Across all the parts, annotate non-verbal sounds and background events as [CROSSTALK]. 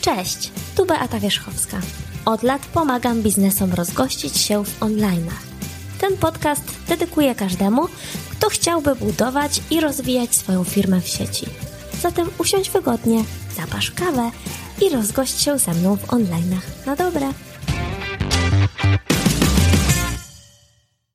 Cześć, tu Beata Wierzchowska. Od lat pomagam biznesom rozgościć się w online'ach. Ten podcast dedykuję każdemu, kto chciałby budować i rozwijać swoją firmę w sieci. Zatem usiądź wygodnie, zapasz kawę i rozgość się ze mną w online'ach. Na dobre!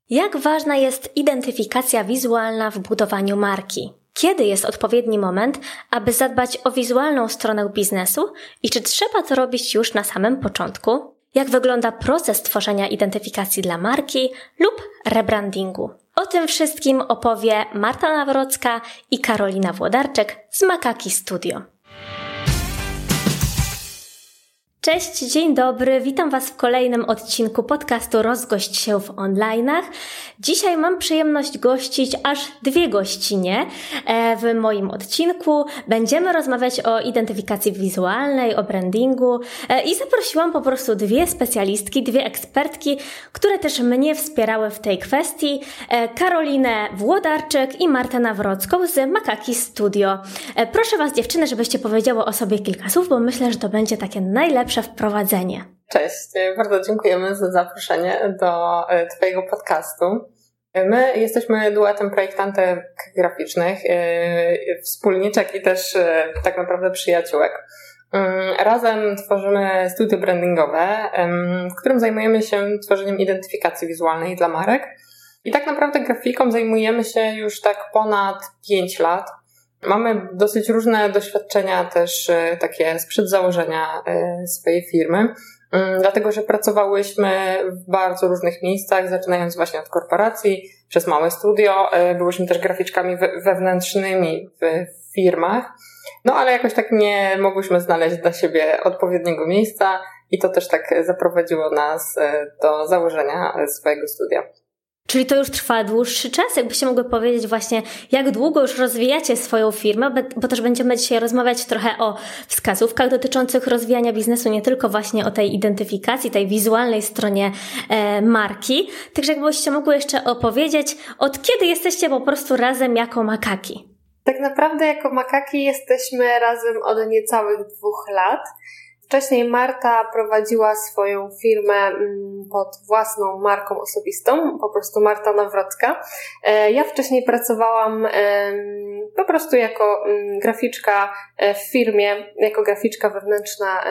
Jak ważna jest identyfikacja wizualna w budowaniu marki? Kiedy jest odpowiedni moment, aby zadbać o wizualną stronę biznesu i czy trzeba to robić już na samym początku? Jak wygląda proces tworzenia identyfikacji dla marki lub rebrandingu? O tym wszystkim opowie Marta Nawrocka i Karolina Włodarczyk z Makaki Studio. Cześć, dzień dobry, witam Was w kolejnym odcinku podcastu Rozgość się w online'ach. Dzisiaj mam przyjemność gościć aż dwie gościnie e, w moim odcinku. Będziemy rozmawiać o identyfikacji wizualnej, o brandingu e, i zaprosiłam po prostu dwie specjalistki, dwie ekspertki, które też mnie wspierały w tej kwestii. E, Karolinę Włodarczyk i Martę Nawrocką z Makaki Studio. Proszę Was dziewczyny, żebyście powiedziały o sobie kilka słów, bo myślę, że to będzie takie najlepsze wprowadzenie. Cześć, bardzo dziękujemy za zaproszenie do e, Twojego podcastu. My jesteśmy duetem projektantek graficznych, e, wspólniczek i też e, tak naprawdę przyjaciółek. Mm, razem tworzymy studio brandingowe, w którym zajmujemy się tworzeniem identyfikacji wizualnej dla marek. I tak naprawdę grafiką zajmujemy się już tak ponad 5 lat. Mamy dosyć różne doświadczenia też e, takie sprzed założenia e, swojej firmy, mm, dlatego że pracowałyśmy w bardzo różnych miejscach, zaczynając właśnie od korporacji, przez małe studio, e, byłyśmy też graficzkami wewnętrznymi w firmach, no ale jakoś tak nie mogłyśmy znaleźć dla siebie odpowiedniego miejsca i to też tak zaprowadziło nas do założenia swojego studia. Czyli to już trwa dłuższy czas? Jakbyście mogły powiedzieć właśnie, jak długo już rozwijacie swoją firmę, bo też będziemy dzisiaj rozmawiać trochę o wskazówkach dotyczących rozwijania biznesu, nie tylko właśnie o tej identyfikacji, tej wizualnej stronie e, marki. Także jakbyście mogły jeszcze opowiedzieć, od kiedy jesteście po prostu razem jako makaki? Tak naprawdę jako makaki jesteśmy razem od niecałych dwóch lat. Wcześniej Marta prowadziła swoją firmę mm, pod własną marką osobistą, po prostu Marta Nawrocka. E, ja wcześniej pracowałam po prostu jako mm, graficzka e, w firmie, jako graficzka wewnętrzna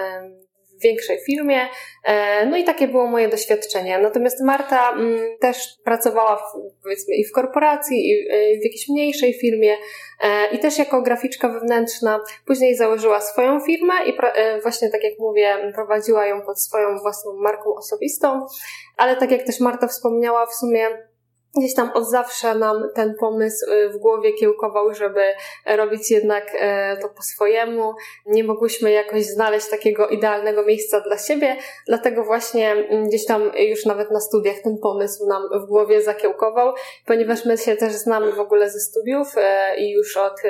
większej firmie. E, no i takie było moje doświadczenie. Natomiast Marta mm, też pracowała w, powiedzmy i w korporacji, i e, w jakiejś mniejszej firmie e, i też jako graficzka wewnętrzna. Później założyła swoją firmę i właśnie tak jak mówię, prowadziła ją pod swoją własną marką osobistą. Ale tak jak też Marta wspomniała, w sumie gdzieś tam od zawsze nam ten pomysł y, w głowie kiełkował, żeby robić jednak e, to po swojemu. Nie mogłyśmy jakoś znaleźć takiego idealnego miejsca dla siebie, dlatego właśnie mm, gdzieś tam już nawet na studiach ten pomysł nam w głowie zakiełkował, ponieważ my się też znamy w ogóle ze studiów e, i już od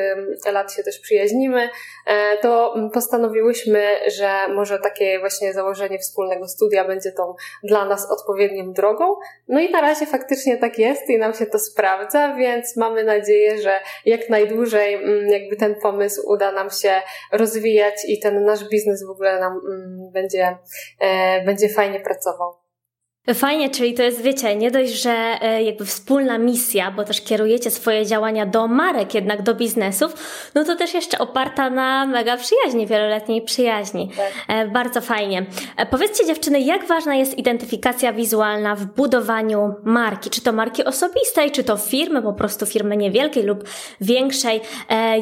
lat się też przyjaźnimy, e, to postanowiłyśmy, że może takie właśnie założenie wspólnego studia będzie tą dla nas odpowiednią drogą. No i na razie faktycznie tak jest jest i nam się to sprawdza, więc mamy nadzieję, że jak najdłużej mm, jakby ten pomysł uda nam się rozwijać i ten nasz biznes w ogóle nam mm, będzie, e, będzie fajnie pracował. Fajnie, czyli to jest, wiecie, nie dość, że e, jakby wspólna misja, bo też kierujecie swoje działania do marek, jednak do biznesów, no to też jeszcze oparta na mega przyjaźni, wieloletniej przyjaźni. Tak. E, bardzo fajnie. E, powiedzcie dziewczyny, jak ważna jest identyfikacja wizualna w budowaniu marki? Czy to marki osobistej, czy to firmy, po prostu firmy niewielkiej lub większej?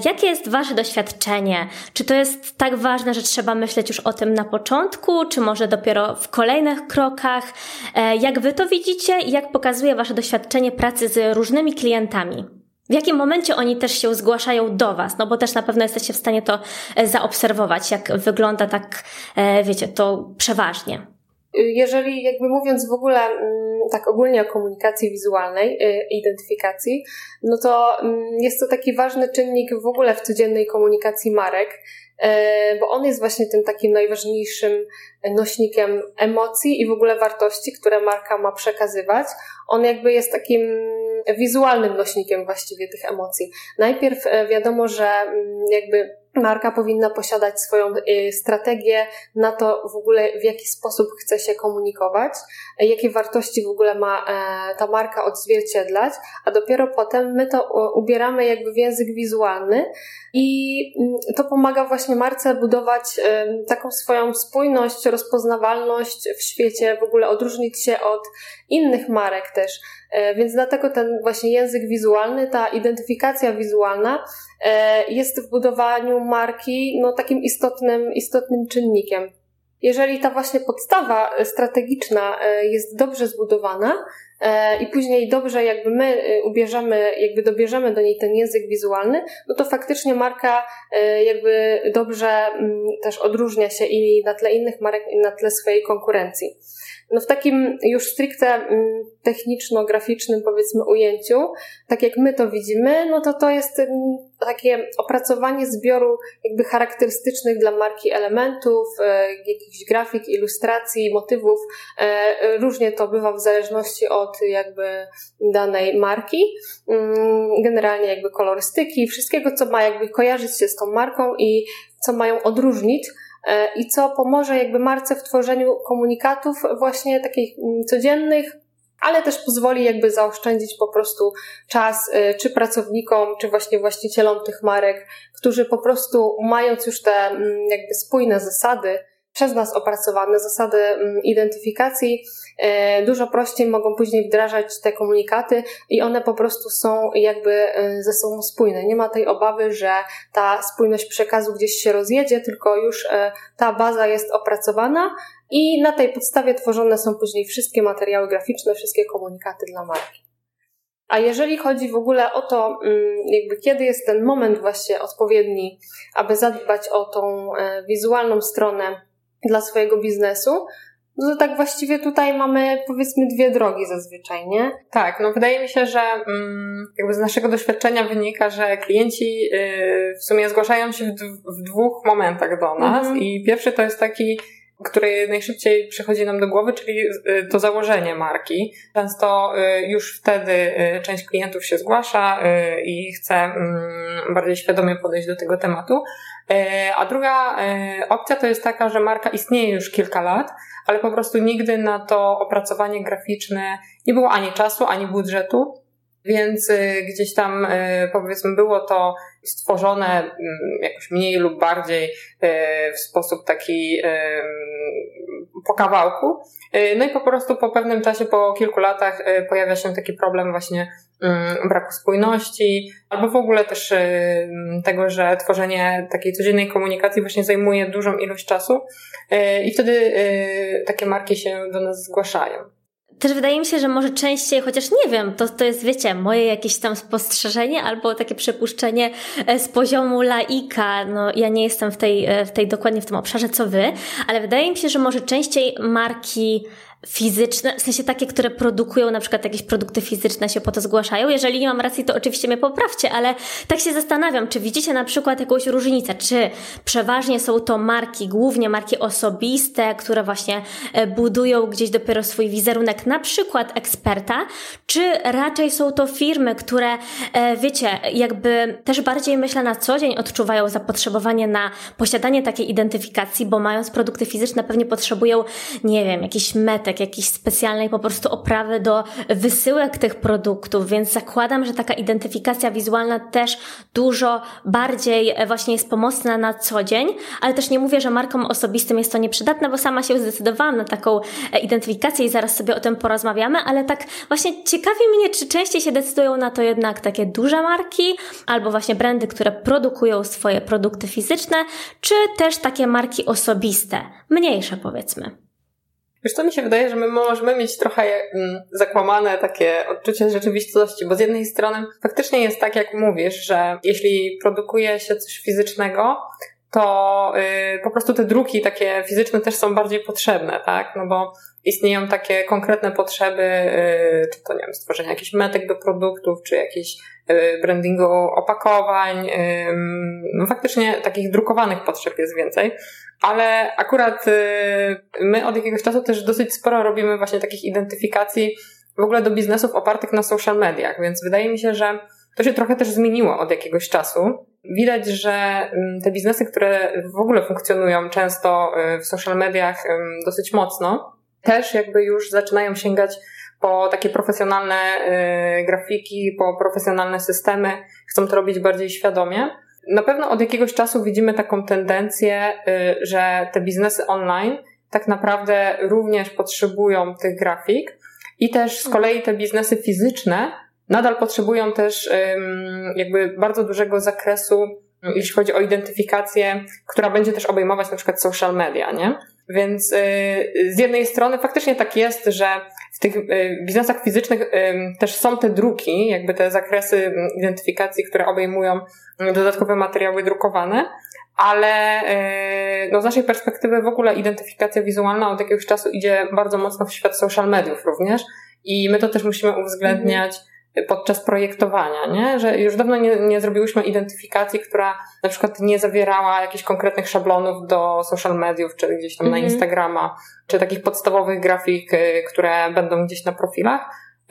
Jakie jest wasze doświadczenie? Czy to jest tak ważne, że trzeba myśleć już o tym na początku, czy może dopiero w kolejnych krokach? E, jak Wy to widzicie i jak pokazuje Wasze doświadczenie pracy z różnymi klientami? W jakim momencie oni też się zgłaszają do Was? No bo też na pewno jesteście w stanie to e, zaobserwować, jak wygląda tak, e, wiecie, to przeważnie. Jeżeli jakby mówiąc w ogóle mm, tak ogólnie o komunikacji wizualnej, identyfikacji, no to mm, jest to taki ważny czynnik w ogóle w codziennej komunikacji marek, bo on jest właśnie tym takim najważniejszym nośnikiem emocji i w ogóle wartości, które marka ma przekazywać. On jakby jest takim wizualnym nośnikiem właściwie tych emocji. Najpierw e, wiadomo, że mm, jakby marka powinna posiadać swoją y, strategię na to w ogóle, w jaki sposób chce się komunikować, jakie wartości w ogóle ma e, ta marka odzwierciedlać, a dopiero potem my to ubieramy jakby w język wizualny i mm, to pomaga właśnie marce budować taką swoją spójność, rozpoznawalność w świecie, w ogóle odróżnić się od innych marek też. E, więc dlatego ten właśnie język wizualny, ta identyfikacja wizualna e, jest w budowaniu marki no, takim istotnym, istotnym czynnikiem. Jeżeli ta właśnie podstawa strategiczna e, jest dobrze zbudowana i później dobrze jakby my ubierzemy, jakby dobierzemy do niej ten język wizualny, no to faktycznie marka jakby dobrze mm, też odróżnia się i na tle innych marek, i na tle swojej konkurencji. No w takim już stricte mm, techniczno-graficznym powiedzmy ujęciu, tak jak my to widzimy, no to to jest mm, takie opracowanie zbioru jakby charakterystycznych dla marki elementów, e, jakichś grafik, ilustracji, motywów. E, różnie to bywa w zależności od jakby danej marki. Mm, generalnie jakby kolorystyki, wszystkiego, co ma jakby kojarzyć się z tą marką i co mają odróżnić E, i co pomoże jakby marce w tworzeniu komunikatów właśnie takich mm, codziennych, ale też pozwoli jakby zaoszczędzić po prostu czas e, czy pracownikom, czy właśnie właścicielom tych marek, którzy po prostu mając już te mm, jakby spójne zasady, przez nas opracowane zasady identyfikacji dużo prościej mogą później wdrażać te komunikaty i one po prostu są jakby e, ze sobą spójne. Nie ma tej obawy, że ta spójność przekazu gdzieś się rozjedzie, tylko już e, ta baza jest opracowana i na tej podstawie tworzone są później wszystkie materiały graficzne, wszystkie komunikaty dla marki. A jeżeli chodzi w ogóle o to, mm, jakby kiedy jest ten moment właśnie odpowiedni, aby zadbać o tą wizualną stronę dla swojego biznesu, no to tak właściwie tutaj mamy powiedzmy dwie drogi zazwyczaj, nie? Tak, no wydaje mi się, że mm, jakby z naszego doświadczenia wynika, że klienci y, w sumie zgłaszają się w, w dwóch momentach do nas mhm. i pierwszy to jest taki który najszybciej przychodzi nam do głowy, czyli y, to założenie marki. Często y, już wtedy część klientów się zgłasza i chce mm, bardziej świadomie podejść do tego tematu. A druga opcja to jest taka, że marka istnieje już kilka lat, ale po prostu nigdy na to opracowanie graficzne nie było ani czasu, ani budżetu. Więc e, gdzieś tam powiedzmy było to stworzone mm, jakoś mniej lub bardziej w sposób taki po kawałku. No i po prostu po pewnym czasie, po kilku latach pojawia się taki problem właśnie Mm, braku spójności, albo w ogóle też tego, że tworzenie takiej codziennej komunikacji właśnie zajmuje dużą ilość czasu i wtedy takie marki się do nas zgłaszają. Też wydaje mi się, że może częściej, chociaż nie wiem, to, to jest, wiecie, moje jakieś tam spostrzeżenie albo takie przypuszczenie e, z poziomu laika. No, ja nie jestem w tej, e, w tej dokładnie w tym obszarze, co wy, ale wydaje mi się, że może częściej marki fizyczne, w sensie takie, które produkują na przykład jakieś produkty fizyczne się po to zgłaszają. Jeżeli nie mam racji, to oczywiście mnie poprawcie, ale tak się zastanawiam, czy widzicie na przykład jakąś różnicę, czy przeważnie są to marki, głównie marki osobiste, które właśnie e, budują gdzieś dopiero swój wizerunek, na przykład eksperta, czy raczej są to firmy, które, e, wiecie, jakby też bardziej myślę na co dzień odczuwają zapotrzebowanie na posiadanie takiej identyfikacji, bo mając produkty fizyczne pewnie potrzebują, nie wiem, jakiś metek, tak jakiejś specjalnej po prostu oprawy do wysyłek tych produktów, więc zakładam, że taka identyfikacja wizualna też dużo bardziej e, właśnie jest pomocna na co dzień, ale też nie mówię, że markom osobistym jest to nieprzydatne, bo sama się zdecydowałam na taką e, identyfikację i zaraz sobie o tym porozmawiamy, ale tak właśnie ciekawi mnie, czy częściej się decydują na to jednak takie duże marki albo właśnie brandy, które produkują swoje produkty fizyczne, czy też takie marki osobiste, mniejsze powiedzmy. Wiesz, to mi się wydaje, że my możemy mieć trochę mm, zakłamane takie odczucie rzeczywistości, bo z jednej strony faktycznie jest tak, jak mówisz, że jeśli produkuje się coś fizycznego, to y, po prostu te druki takie fizyczne też są bardziej potrzebne, tak? No bo istnieją takie konkretne potrzeby, y, czy to nie wiem, stworzenia jakichś metek do produktów, czy jakichś brandingu opakowań. No faktycznie takich drukowanych potrzeb jest więcej ale akurat y, my od jakiegoś czasu też dosyć sporo robimy właśnie takich identyfikacji w ogóle do biznesów opartych na social mediach, więc wydaje mi się, że to się trochę też zmieniło od jakiegoś czasu. widać, że mm, te biznesy, które w ogóle funkcjonują często y, w social mediach dosyć mocno, też jakby już zaczynają sięgać po takie profesjonalne y, grafiki, po profesjonalne systemy, chcą to robić bardziej świadomie. Na pewno od jakiegoś czasu widzimy taką tendencję, y, że te biznesy online tak naprawdę również potrzebują tych grafik i też z kolei te biznesy fizyczne nadal potrzebują też jakby bardzo dużego zakresu, jeśli chodzi o identyfikację, która będzie też obejmować na przykład social media, nie? Więc y, z jednej strony faktycznie tak jest, że tych y, biznesach fizycznych też są te druki, jakby te zakresy identyfikacji, które obejmują dodatkowe materiały drukowane, ale y, no, z naszej perspektywy w ogóle identyfikacja wizualna od jakiegoś czasu idzie bardzo mocno w świat social mediów również i my to też musimy uwzględniać podczas projektowania, nie? że już dawno nie, nie zrobiłyśmy identyfikacji, która na przykład nie zawierała jakichś konkretnych szablonów do social mediów, czy gdzieś tam mm -hmm. na mhm. Instagrama, czy takich podstawowych grafik, y, które będą gdzieś na profilach.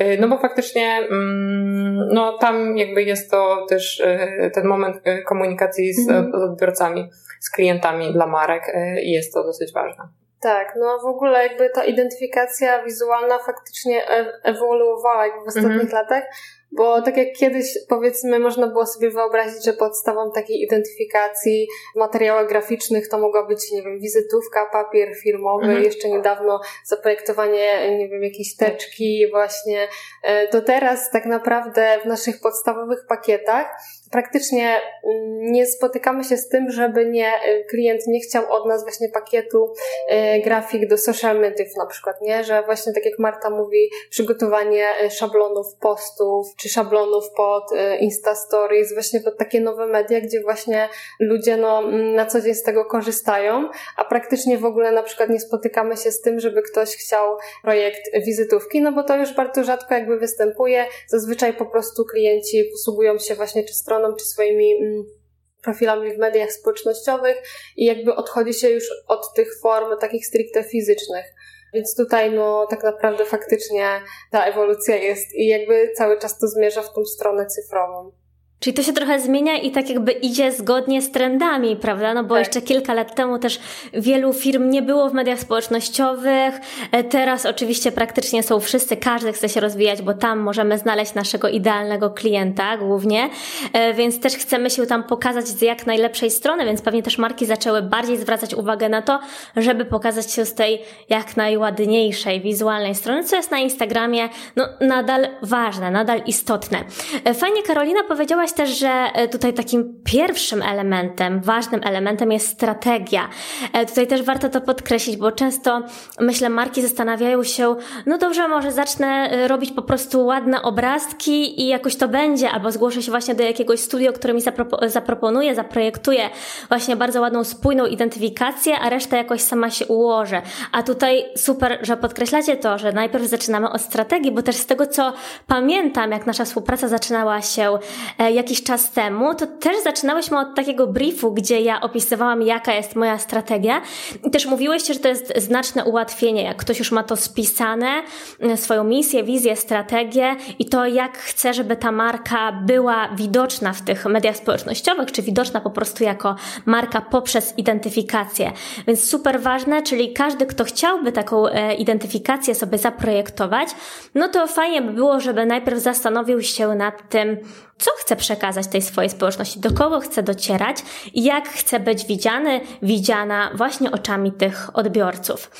Y, no bo faktycznie, mm, no tam jakby jest to też y, ten moment komunikacji z -hmm. odbiorcami, z klientami dla marek i jest to dosyć ważne. Tak, no w ogóle jakby ta identyfikacja wizualna faktycznie e, ewoluowała w ostatnich mhm. latach, bo tak jak kiedyś, powiedzmy, można było sobie wyobrazić, że podstawą takiej identyfikacji w materiałach graficznych to mogła być, nie wiem, wizytówka, papier firmowy, mhm. jeszcze niedawno zaprojektowanie, nie wiem, jakiejś teczki właśnie. E, to teraz tak naprawdę w naszych podstawowych pakietach praktycznie mm, nie spotykamy się z tym, żeby nie, e, klient nie chciał od nas właśnie pakietu e, grafik do social mediów na przykład, nie? Że właśnie tak jak Marta mówi, przygotowanie szablonów postów, czy szablonów pod y, Insta Stories, właśnie pod takie nowe media, gdzie właśnie ludzie no, na co dzień z tego korzystają, a praktycznie w ogóle na przykład nie spotykamy się z tym, żeby ktoś chciał projekt wizytówki, no bo to już bardzo rzadko jakby występuje. Zazwyczaj po prostu klienci posługują się właśnie czy stroną, czy swoimi mm, profilami w mediach społecznościowych i jakby odchodzi się już od tych form takich stricte fizycznych. Więc tutaj no tak naprawdę faktycznie ta ewolucja jest i jakby cały czas to zmierza w tą stronę cyfrową. Czyli to się trochę zmienia i tak jakby idzie zgodnie z trendami, prawda? No bo tak. jeszcze kilka lat temu też wielu firm nie było w mediach społecznościowych. E, teraz oczywiście praktycznie są wszyscy, każdy chce się rozwijać, bo tam możemy znaleźć naszego idealnego klienta głównie, e, więc też chcemy się tam pokazać z jak najlepszej strony, więc pewnie też marki zaczęły bardziej zwracać uwagę na to, żeby pokazać się z tej jak najładniejszej, wizualnej strony, co jest na Instagramie no, nadal ważne, nadal istotne. E, fajnie Karolina powiedziałaś też, że e, tutaj takim pierwszym elementem, ważnym elementem jest strategia. E, tutaj też warto to podkreślić, bo często myślę, marki zastanawiają się, no dobrze, może zacznę e, robić po prostu ładne obrazki i jakoś to będzie, albo zgłoszę się właśnie do jakiegoś studio, które mi zapropo zaproponuje, zaprojektuje właśnie bardzo ładną, spójną identyfikację, a reszta jakoś sama się ułoży. A tutaj super, że podkreślacie to, że najpierw zaczynamy od strategii, bo też z tego, co pamiętam, jak nasza współpraca zaczynała się, jakiś czas temu, to też zaczynałyśmy od takiego briefu, gdzie ja opisywałam, jaka jest moja strategia. I też mówiłyście, że to jest znaczne ułatwienie, jak ktoś już ma to spisane, mm, swoją misję, wizję, strategię i to, jak chce, żeby ta marka była widoczna w tych mediach społecznościowych, czy widoczna po prostu jako marka poprzez identyfikację. Więc super ważne, czyli każdy, kto chciałby taką e, identyfikację sobie zaprojektować, no to fajnie by było, żeby najpierw zastanowił się nad tym, co chce przekazać tej swojej społeczności, do kogo chce docierać i jak chce być widziany, widziana właśnie oczami tych odbiorców.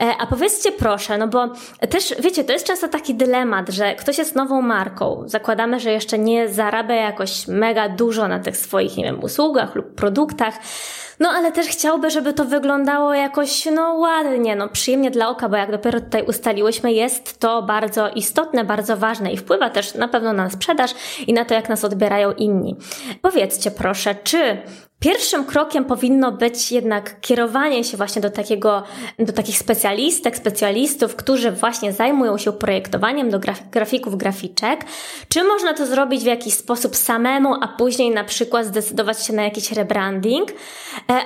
E, a powiedzcie proszę, no bo też wiecie, to jest często taki dylemat, że ktoś jest nową marką, zakładamy, że jeszcze nie zarabia jakoś mega dużo na tych swoich, nie wiem, usługach lub produktach, no ale też chciałby, żeby to wyglądało jakoś, no ładnie, no przyjemnie dla oka, bo jak dopiero tutaj ustaliłyśmy, jest to bardzo istotne, bardzo ważne i wpływa też na pewno na sprzedaż i na to, jak nas odbierają inni. Powiedzcie proszę, czy Pierwszym krokiem powinno być jednak kierowanie się właśnie do takiego, do takich specjalistek, specjalistów, którzy właśnie zajmują się projektowaniem do graf grafików, graficzek. Czy można to zrobić w jakiś sposób samemu, a później na przykład zdecydować się na jakiś rebranding? E,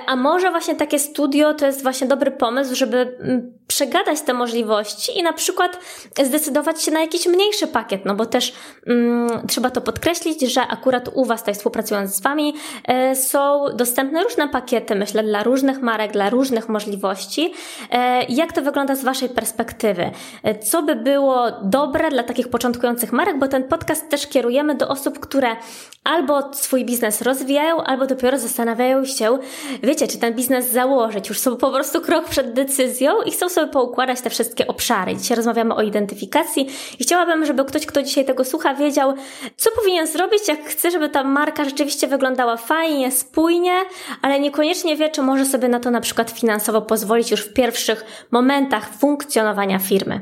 a może właśnie takie studio to jest właśnie dobry pomysł, żeby mm, przegadać te możliwości i na przykład zdecydować się na jakiś mniejszy pakiet, no bo też mm, trzeba to podkreślić, że akurat u Was, tutaj współpracując z Wami, e, są dostępne różne pakiety, myślę, dla różnych marek, dla różnych możliwości. E, jak to wygląda z Waszej perspektywy? E, co by było dobre dla takich początkujących marek, bo ten podcast też kierujemy do osób, które albo swój biznes rozwijają, albo dopiero zastanawiają się, wiecie, czy ten biznes założyć, już są po prostu krok przed decyzją i chcą sobie poukładać te wszystkie obszary. Dzisiaj rozmawiamy o identyfikacji i chciałabym, żeby ktoś, kto dzisiaj tego słucha, wiedział, co powinien zrobić, jak chce, żeby ta marka rzeczywiście wyglądała fajnie, spójnie, ale niekoniecznie wie, czy może sobie na to na przykład finansowo pozwolić już w pierwszych momentach funkcjonowania firmy.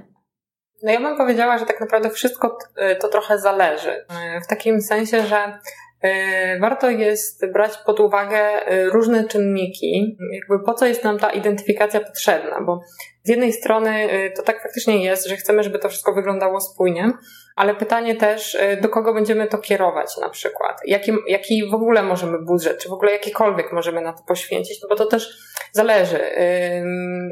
No ja bym powiedziała, że tak naprawdę wszystko to trochę zależy. W takim sensie, że warto jest brać pod uwagę e, różne czynniki, jakby po co jest nam ta identyfikacja potrzebna, bo z jednej strony e, to tak faktycznie jest, że chcemy, żeby to wszystko wyglądało spójnie, ale pytanie też, do kogo będziemy to kierować na przykład, jaki, jaki w ogóle możemy budżet, czy w ogóle jakikolwiek możemy na to poświęcić, no bo to też zależy.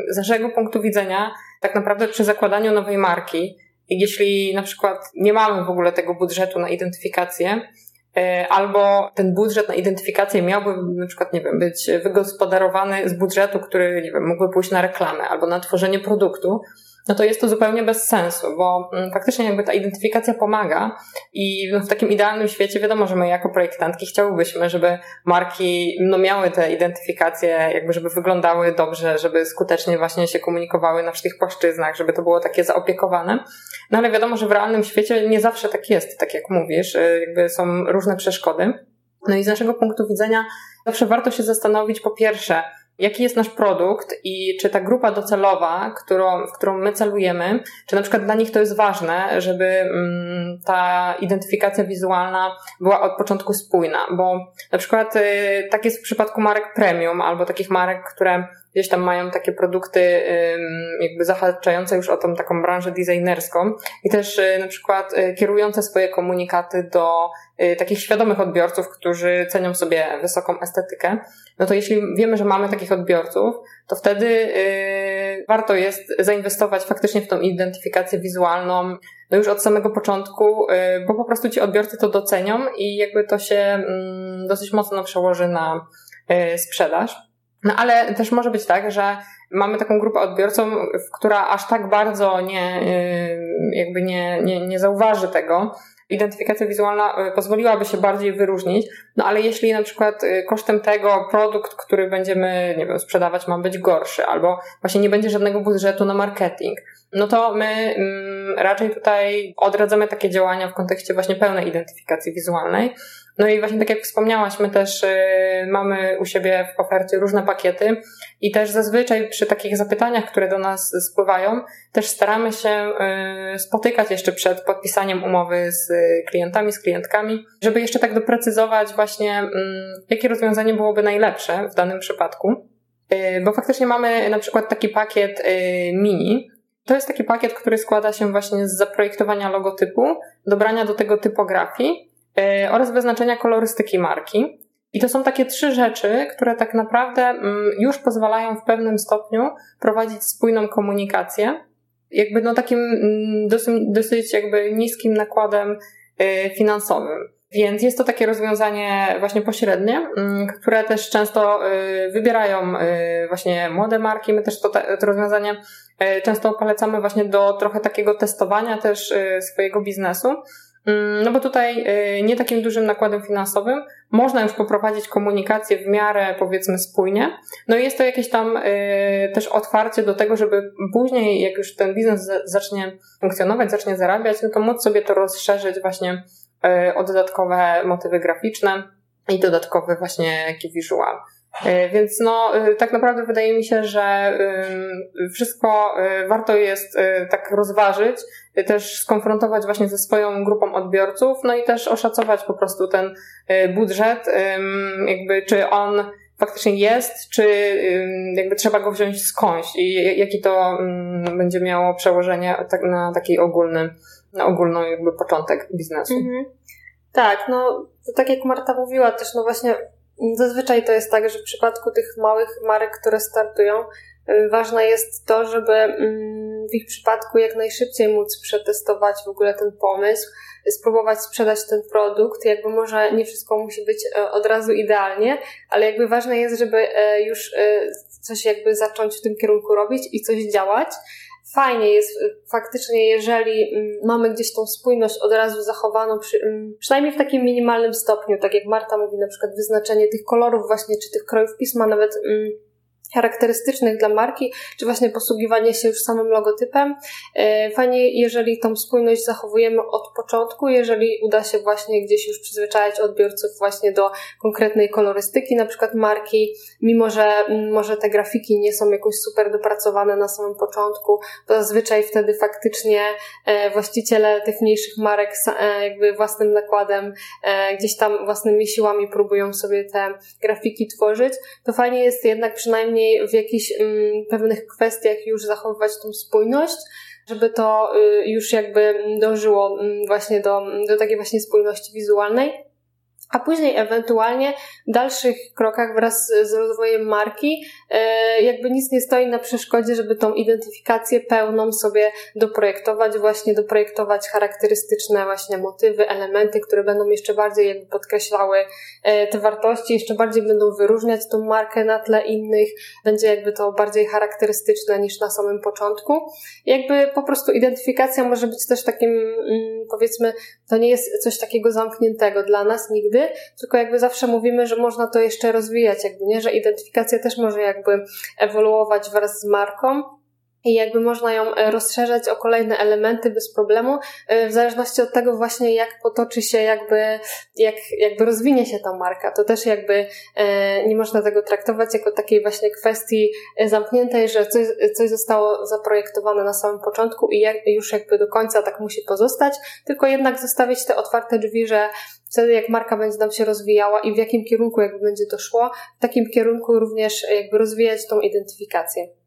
Z naszego punktu widzenia, tak naprawdę przy zakładaniu nowej marki, jeśli na przykład nie mamy w ogóle tego budżetu na identyfikację, E, albo ten budżet na identyfikację miałby na przykład, nie wiem, być wygospodarowany z budżetu, który, nie wiem, mógłby pójść na reklamę albo na tworzenie produktu, no to jest to zupełnie bez sensu, bo mm, faktycznie jakby ta identyfikacja pomaga i w takim idealnym świecie wiadomo, że my jako projektantki chciałybyśmy, żeby marki no miały te identyfikacje, jakby żeby wyglądały dobrze, żeby skutecznie właśnie się komunikowały na wszystkich płaszczyznach, żeby to było takie zaopiekowane. No ale wiadomo, że w realnym świecie nie zawsze tak jest, tak jak mówisz, y, jakby są różne przeszkody. No i z naszego punktu widzenia zawsze warto się zastanowić po pierwsze, jaki jest nasz produkt i czy ta grupa docelowa, którą, w którą my celujemy, czy na przykład dla nich to jest ważne, żeby mm, ta identyfikacja wizualna była od początku spójna, bo na przykład y, tak jest w przypadku marek premium albo takich marek, które gdzieś tam mają takie produkty jakby zahaczające już o tą taką branżę designerską i też y, na przykład y, kierujące swoje komunikaty do takich świadomych odbiorców, którzy cenią sobie wysoką estetykę, no to jeśli wiemy, że mamy takich odbiorców, to wtedy warto jest zainwestować faktycznie w tą identyfikację wizualną, no już od samego początku, bo po prostu ci odbiorcy to docenią i jakby to się mm, dosyć mocno przełoży na sprzedaż. No ale też może być tak, że mamy taką grupę odbiorców, która aż tak bardzo nie, y, jakby nie, nie, nie zauważy tego. Identyfikacja wizualna y, pozwoliłaby się bardziej wyróżnić, no ale jeśli na przykład y, kosztem tego produkt, który będziemy, nie wiem, sprzedawać ma być gorszy, albo właśnie nie będzie żadnego budżetu na marketing, no to my mm, raczej tutaj odradzamy takie działania w kontekście właśnie pełnej identyfikacji wizualnej. No i właśnie tak jak wspomniałaś, my też y, mamy u siebie w ofercie różne pakiety i też zazwyczaj przy takich zapytaniach, które do nas spływają, też staramy się y, spotykać jeszcze przed podpisaniem umowy z klientami, z klientkami, żeby jeszcze tak doprecyzować właśnie, mm, jakie rozwiązanie byłoby najlepsze w danym przypadku. Y, bo faktycznie mamy na przykład taki pakiet mini, to jest taki pakiet, który składa się właśnie z zaprojektowania logotypu, dobrania do tego typografii oraz wyznaczenia kolorystyki marki. I to są takie trzy rzeczy, które tak naprawdę mm, już pozwalają w pewnym stopniu prowadzić spójną komunikację, jakby no takim mm, dosyć, dosyć jakby niskim nakładem e, finansowym. Więc jest to takie rozwiązanie właśnie pośrednie, mm, które też często y, wybierają właśnie młode marki. My też to, to rozwiązanie często polecamy właśnie do trochę takiego testowania też swojego biznesu. Mm, no bo tutaj nie takim dużym nakładem finansowym można już poprowadzić komunikację w miarę powiedzmy spójnie. No i jest to jakieś tam też otwarcie do tego, żeby później, jak już ten biznes zacznie funkcjonować, zacznie zarabiać, no to móc sobie to rozszerzyć właśnie E, o dodatkowe motywy graficzne i dodatkowy właśnie jakiś visual. E, więc no, e, tak naprawdę wydaje mi się, że wszystko warto jest tak rozważyć, też skonfrontować właśnie ze swoją grupą odbiorców, no i też oszacować po prostu ten budżet, jakby czy on faktycznie jest, czy jakby trzeba go wziąć skądś i jaki to będzie miało przełożenie tak na taki ogólny na ogólny jakby początek biznesu. Mhm. Tak, no tak jak Marta mówiła też, no właśnie zazwyczaj to jest tak, że w przypadku tych małych marek, które startują, ważne jest to, żeby mm, w ich przypadku jak najszybciej móc przetestować w ogóle ten pomysł, spróbować sprzedać ten produkt. Jakby może nie wszystko musi być e, od razu idealnie, ale jakby ważne jest, żeby e, już e, coś jakby zacząć w tym kierunku robić i coś działać. Fajnie jest faktycznie, jeżeli mm, mamy gdzieś tą spójność od razu zachowaną, przy, mm, przynajmniej w takim minimalnym stopniu, tak jak Marta mówi, na przykład wyznaczenie tych kolorów właśnie, czy tych krojów pisma, nawet mm, charakterystycznych dla marki, czy właśnie posługiwanie się już samym logotypem. E, fajnie, jeżeli tą spójność zachowujemy od początku, jeżeli uda się właśnie gdzieś już przyzwyczajać odbiorców właśnie do konkretnej kolorystyki, na przykład marki, mimo że może te grafiki nie są jakoś super dopracowane na samym początku, to zazwyczaj wtedy faktycznie e, właściciele tych mniejszych marek e, jakby własnym nakładem, gdzieś tam własnymi siłami próbują sobie te grafiki tworzyć, to fajnie jest jednak przynajmniej przynajmniej w jakichś mm, pewnych kwestiach już zachowywać tą spójność, żeby to y, już jakby dążyło mm, właśnie do, do takiej właśnie spójności wizualnej. A później ewentualnie w dalszych krokach wraz z rozwojem marki jakby nic nie stoi na przeszkodzie, żeby tą identyfikację pełną sobie doprojektować, właśnie doprojektować charakterystyczne właśnie motywy, elementy, które będą jeszcze bardziej jakby podkreślały e, te wartości, jeszcze bardziej będą wyróżniać tą markę na tle innych, będzie jakby to bardziej charakterystyczne niż na samym początku. Jakby po prostu identyfikacja może być też takim, mm, powiedzmy, to nie jest coś takiego zamkniętego dla nas nigdy, tylko jakby zawsze mówimy, że można to jeszcze rozwijać, jakby nie, że identyfikacja też może jakby ewoluować wraz z marką i jakby można ją e, rozszerzać o kolejne elementy bez problemu, e, w zależności od tego właśnie jak potoczy się jakby, jak, jakby rozwinie się ta marka. To też jakby e, nie można tego traktować jako takiej właśnie kwestii zamkniętej, że coś, coś zostało zaprojektowane na samym początku i jak, już jakby do końca tak musi pozostać, tylko jednak zostawić te otwarte drzwi, że wtedy jak marka będzie nam się rozwijała i w jakim kierunku jakby będzie to szło, w takim kierunku również jakby rozwijać tą identyfikację.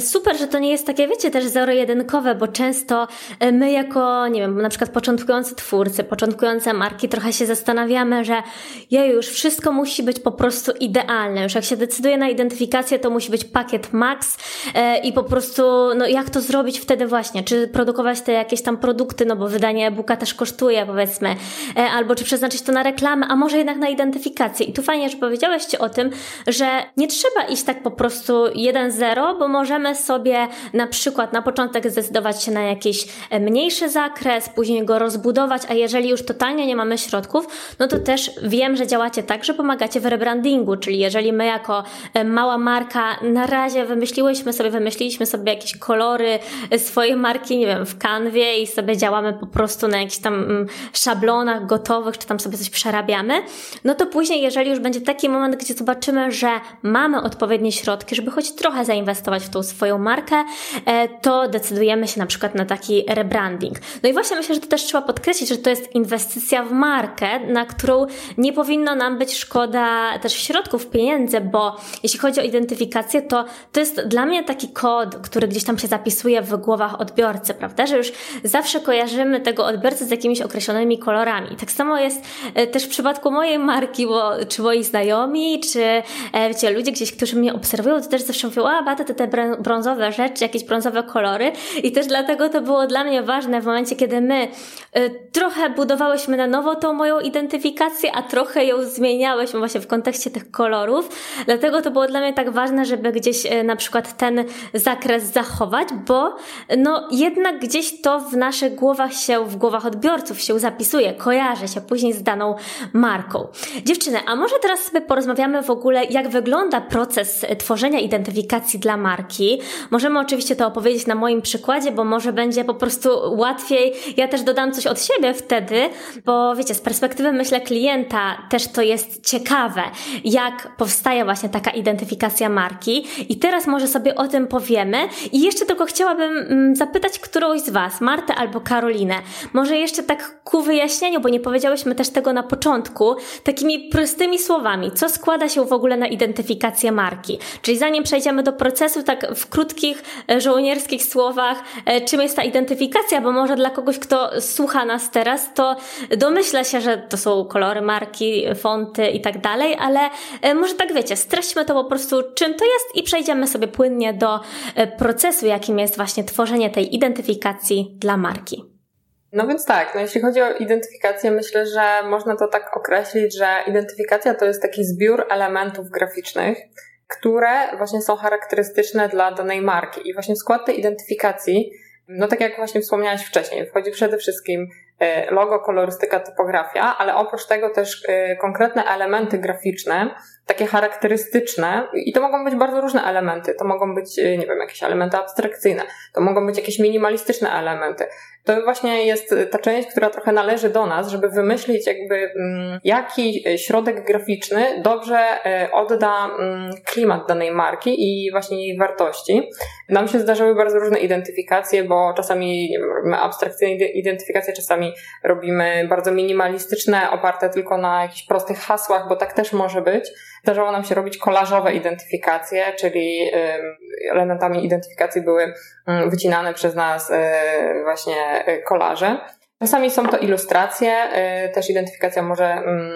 Super, że to nie jest takie, wiecie, też zero-jedynkowe, bo często e, my jako, nie wiem, na przykład początkujący twórcy, początkujące marki trochę się zastanawiamy, że ja już wszystko musi być po prostu idealne. Już jak się decyduje na identyfikację, to musi być pakiet max e, i po prostu, no jak to zrobić wtedy właśnie? Czy produkować te jakieś tam produkty, no bo wydanie e-booka też kosztuje, powiedzmy, e, albo czy przeznaczyć to na reklamę, a może jednak na identyfikację. I tu fajnie, że powiedziałeś o tym, że nie trzeba iść tak po prostu 1-0, bo możemy możemy sobie na przykład na początek zdecydować się na jakiś e, mniejszy zakres, później go rozbudować, a jeżeli już totalnie nie mamy środków, no to też wiem, że działacie tak, że pomagacie w rebrandingu, czyli jeżeli my jako e, mała marka na razie wymyśliłyśmy sobie, wymyśliliśmy sobie jakieś kolory e, swojej marki, nie wiem, w kanwie i sobie działamy po prostu na jakichś tam mm, szablonach gotowych, czy tam sobie coś przerabiamy, no to później, jeżeli już będzie taki moment, gdzie zobaczymy, że mamy odpowiednie środki, żeby choć trochę zainwestować w tą swoją markę, e, to decydujemy się na przykład na taki rebranding. No i właśnie myślę, że to też trzeba podkreślić, że to jest inwestycja w markę, na którą nie powinno nam być szkoda też środków, pieniędzy, bo jeśli chodzi o identyfikację, to to jest dla mnie taki kod, który gdzieś tam się zapisuje w głowach odbiorcy, prawda? Że już zawsze kojarzymy tego odbiorcę z jakimiś określonymi kolorami. Tak samo jest e, też w przypadku mojej marki, bo czy moi znajomi, czy e, wiecie, ludzie gdzieś, którzy mnie obserwują, to też zawsze mówią, a Bata, te, te brązowe rzeczy, jakieś brązowe kolory i też dlatego to było dla mnie ważne w momencie, kiedy my y, trochę budowałyśmy na nowo tą moją identyfikację, a trochę ją zmieniałyśmy właśnie w kontekście tych kolorów. Dlatego to było dla mnie tak ważne, żeby gdzieś y, na przykład ten zakres zachować, bo no jednak gdzieś to w naszych głowach się, w głowach odbiorców się zapisuje, kojarzy się później z daną marką. Dziewczyny, a może teraz sobie porozmawiamy w ogóle, jak wygląda proces tworzenia identyfikacji dla marki, Możemy oczywiście to opowiedzieć na moim przykładzie, bo może będzie po prostu łatwiej. Ja też dodam coś od siebie wtedy, bo wiecie, z perspektywy myślę klienta też to jest ciekawe, jak powstaje właśnie taka identyfikacja marki. I teraz może sobie o tym powiemy. I jeszcze tylko chciałabym mm, zapytać którąś z Was, Martę albo Karolinę, może jeszcze tak ku wyjaśnieniu, bo nie powiedziałyśmy też tego na początku, takimi prostymi słowami, co składa się w ogóle na identyfikację marki. Czyli zanim przejdziemy do procesu, tak w krótkich, e, żołnierskich słowach, e, czym jest ta identyfikacja, bo może dla kogoś, kto słucha nas teraz, to domyśla się, że to są kolory marki, fonty i tak dalej, ale może tak wiecie, streśćmy to po prostu, czym to jest i przejdziemy sobie płynnie do procesu, jakim jest właśnie tworzenie tej identyfikacji dla marki. No więc tak, no jeśli chodzi o identyfikację, myślę, że można to tak określić, że identyfikacja to jest taki zbiór elementów graficznych, które właśnie są charakterystyczne dla danej marki. I właśnie skład tej identyfikacji, no tak jak właśnie wspomniałaś wcześniej, wchodzi przede wszystkim e, logo, kolorystyka, typografia, ale oprócz tego też e, konkretne elementy graficzne, takie charakterystyczne i to mogą być bardzo różne elementy. To mogą być, e, nie wiem, jakieś elementy abstrakcyjne, to mogą być jakieś minimalistyczne elementy. To właśnie jest ta część, która trochę należy do nas, żeby wymyślić jakby mm, jaki środek graficzny dobrze e, odda mm, klimat danej marki i właśnie jej wartości. Nam się zdarzyły bardzo różne identyfikacje, bo czasami robimy abstrakcyjne identyfikacje, czasami robimy bardzo minimalistyczne, oparte tylko na jakichś prostych hasłach, bo tak też może być. Zdarzało nam się robić kolażowe identyfikacje, czyli elementami identyfikacji były wycinane przez nas e, właśnie e, kolaże. Czasami są to ilustracje, e, też identyfikacja może mm,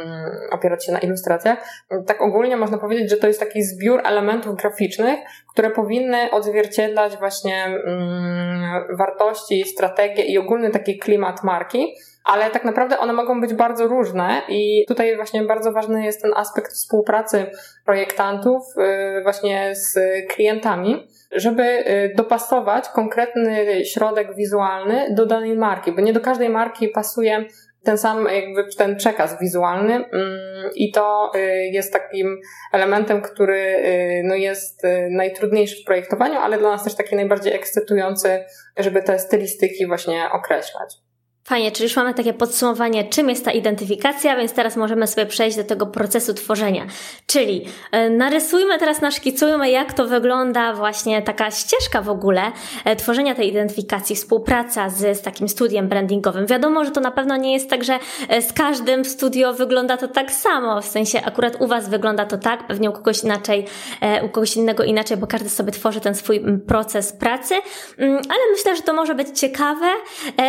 opierać się na ilustracjach. Tak ogólnie można powiedzieć, że to jest taki zbiór elementów graficznych, które powinny odzwierciedlać właśnie mm, wartości, strategię i ogólny taki klimat marki ale tak naprawdę one mogą być bardzo różne i tutaj właśnie bardzo ważny jest ten aspekt współpracy projektantów y, właśnie z klientami, żeby y, dopasować konkretny środek wizualny do danej marki, bo nie do każdej marki pasuje ten sam jakby ten przekaz wizualny mm, i to y, jest takim elementem, który no jest najtrudniejszy w projektowaniu, ale dla nas też taki najbardziej ekscytujący, żeby te stylistyki właśnie określać. Fajnie, czyli już mamy takie podsumowanie, czym jest ta identyfikacja, więc teraz możemy sobie przejść do tego procesu tworzenia. Czyli e, narysujmy teraz, naszkicujmy, jak to wygląda właśnie taka ścieżka w ogóle e, tworzenia tej identyfikacji, współpraca z, z takim studiem brandingowym. Wiadomo, że to na pewno nie jest tak, że e, z każdym studio wygląda to tak samo, w sensie akurat u Was wygląda to tak, pewnie u kogoś inaczej, u kogoś innego inaczej, bo każdy sobie tworzy ten swój proces pracy, mm, ale myślę, że to może być ciekawe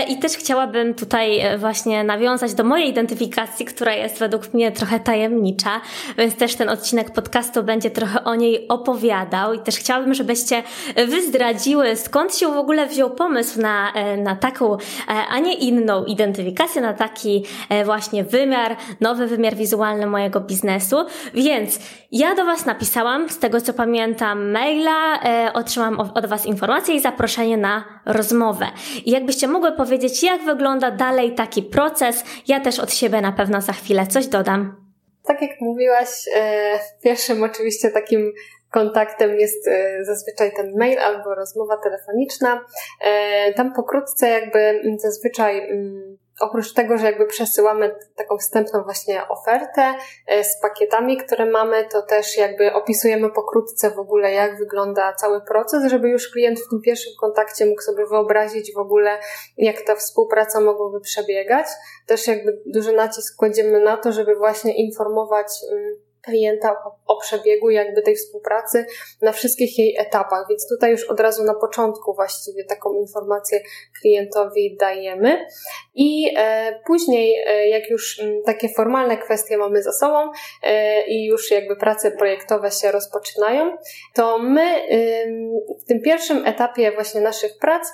i też chciałabym chciałabym tutaj e, właśnie nawiązać do mojej identyfikacji, która jest według mnie trochę tajemnicza, więc też ten odcinek podcastu będzie trochę o niej opowiadał i też chciałabym, żebyście wy zdradziły, skąd się w ogóle wziął pomysł na, e, na taką, e, a nie inną identyfikację, na taki właśnie wymiar, nowy wymiar wizualny mojego biznesu. Więc ja do Was napisałam, z tego co pamiętam, maila, otrzymałam od Was informację i zaproszenie na rozmowę. I jakbyście mogły powiedzieć, jak wygląda wygląda dalej taki proces. Ja też od siebie na pewno za chwilę coś dodam. Tak jak mówiłaś, e, pierwszym oczywiście takim kontaktem jest e, zazwyczaj ten mail albo rozmowa telefoniczna. E, tam pokrótce jakby zazwyczaj mm, oprócz tego, że jakby przesyłamy taką wstępną właśnie ofertę e, z pakietami, które mamy, to też jakby opisujemy pokrótce w ogóle, jak wygląda cały proces, żeby już klient w tym pierwszym kontakcie mógł sobie wyobrazić w ogóle, jak ta współpraca mogłaby przebiegać. Też jakby duży nacisk kładziemy na to, żeby właśnie informować mm, klienta o przebiegu jakby tej współpracy na wszystkich jej etapach, więc tutaj już od razu na początku właściwie taką informację klientowi dajemy. I e, później e, jak już m, takie formalne kwestie mamy za sobą e, i już jakby prace projektowe się rozpoczynają, to my w tym pierwszym etapie właśnie naszych prac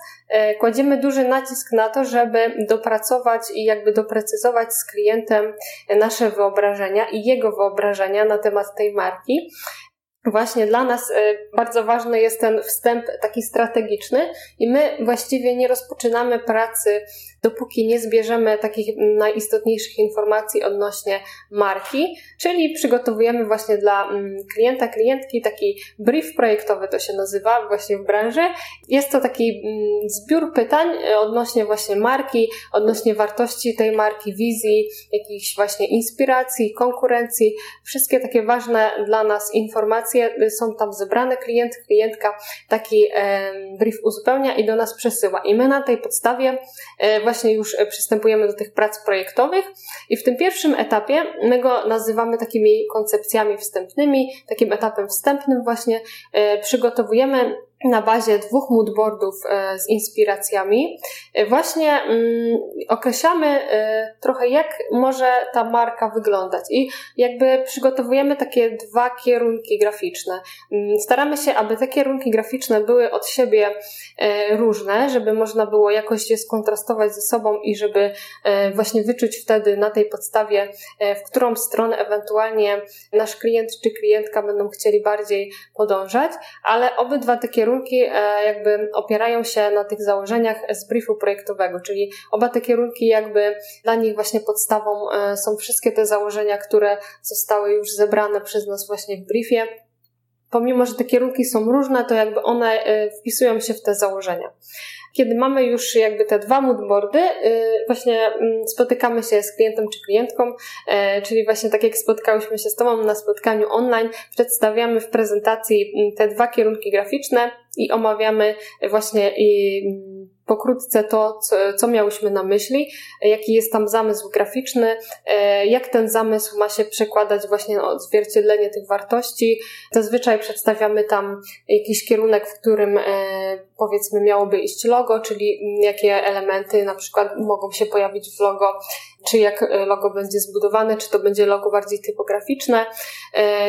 kładziemy duży nacisk na to, żeby dopracować i jakby doprecyzować z klientem nasze wyobrażenia i jego wyobrażenia na temat tej marki. Właśnie dla nas e, bardzo ważny jest ten wstęp taki strategiczny i my właściwie nie rozpoczynamy pracy dopóki nie zbierzemy takich najistotniejszych informacji odnośnie marki, czyli przygotowujemy właśnie dla mm, klienta, klientki taki brief projektowy to się nazywa właśnie w branży. Jest to taki mm, zbiór pytań e, odnośnie właśnie marki, odnośnie wartości tej marki, wizji, jakichś właśnie inspiracji, konkurencji. Wszystkie takie ważne dla nas informacje y, są tam zebrane. Klient, klientka taki brief uzupełnia i do nas przesyła. I my na tej podstawie właśnie właśnie już e, przystępujemy do tych prac projektowych i w tym pierwszym etapie my go nazywamy takimi koncepcjami wstępnymi, takim etapem wstępnym właśnie e, przygotowujemy na bazie dwóch moodboardów e, z inspiracjami e, właśnie mm, określamy e, trochę jak może ta marka wyglądać i jakby przygotowujemy takie dwa kierunki graficzne. Mm, staramy się, aby te kierunki graficzne były od siebie różne, żeby można było jakoś je skontrastować ze sobą i żeby właśnie wyczuć wtedy na tej podstawie, w którą stronę ewentualnie nasz klient czy klientka będą chcieli bardziej podążać, ale obydwa te kierunki kierunki e, jakby opierają się na tych założeniach z briefu projektowego, czyli oba te kierunki jakby dla nich właśnie podstawą e, są wszystkie te założenia, które zostały już zebrane przez nas właśnie w briefie. Pomimo, że te kierunki są różne, to jakby one e, wpisują się w te założenia kiedy mamy już jakby te dwa moodboardy, y, właśnie mm, spotykamy się z klientem czy klientką, e, czyli właśnie tak jak spotkałyśmy się z Tobą na spotkaniu online, przedstawiamy w prezentacji mm, te dwa kierunki graficzne i omawiamy właśnie mm, pokrótce to, co, miałyśmy na myśli, jaki jest tam zamysł graficzny, e, jak ten zamysł ma się przekładać właśnie na odzwierciedlenie tych wartości. Zazwyczaj przedstawiamy tam jakiś kierunek, w którym e, powiedzmy miałoby iść logo, czyli jakie elementy na przykład mogą się pojawić w logo, czy jak e, logo będzie zbudowane, czy to będzie logo bardziej typograficzne,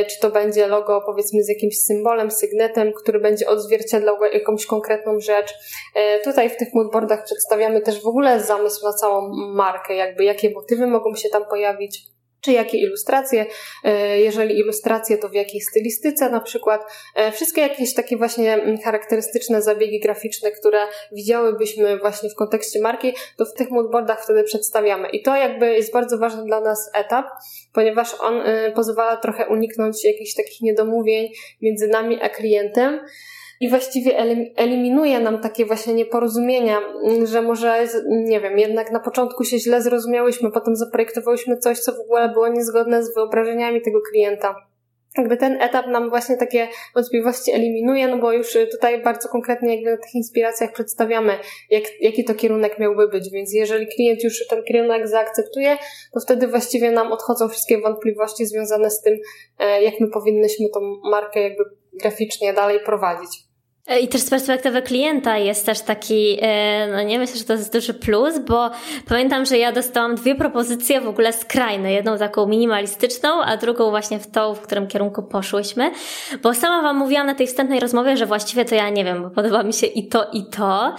czy to będzie logo powiedzmy z jakimś symbolem, sygnetem, który będzie odzwierciedlał jakąś konkretną rzecz. Tutaj w tych moodboardach przedstawiamy też w ogóle zamysł na całą markę, jakby jakie motywy mogą się tam pojawić, czy jakie ilustracje, e, jeżeli ilustracje, to w jakiej stylistyce na przykład. E, wszystkie jakieś takie właśnie mm, charakterystyczne zabiegi graficzne, które widziałybyśmy właśnie w kontekście marki, to w tych moodboardach wtedy przedstawiamy. I to jakby jest bardzo ważny dla nas etap, ponieważ on e, pozwala trochę uniknąć jakichś takich niedomówień między nami a klientem i właściwie eliminuje nam takie właśnie nieporozumienia, że może, nie wiem, jednak na początku się źle zrozumiałyśmy, potem zaprojektowałyśmy coś, co w ogóle było niezgodne z wyobrażeniami tego klienta jakby ten etap nam właśnie takie wątpliwości eliminuje, no bo już tutaj bardzo konkretnie jakby na tych inspiracjach przedstawiamy, jak, jaki to kierunek miałby być, więc jeżeli klient już ten kierunek zaakceptuje, to wtedy właściwie nam odchodzą wszystkie wątpliwości związane z tym, e, jak my powinnyśmy tą markę jakby graficznie dalej prowadzić. E, I też z perspektywy klienta jest też taki, e, no nie myślę, że to jest duży plus, bo pamiętam, że ja dostałam dwie propozycje w ogóle skrajne. Jedną taką minimalistyczną, a drugą właśnie w tą, w którym kierunku poszłyśmy. Bo sama Wam mówiłam na tej wstępnej rozmowie, że właściwie to ja nie wiem, bo podoba mi się i to, i to.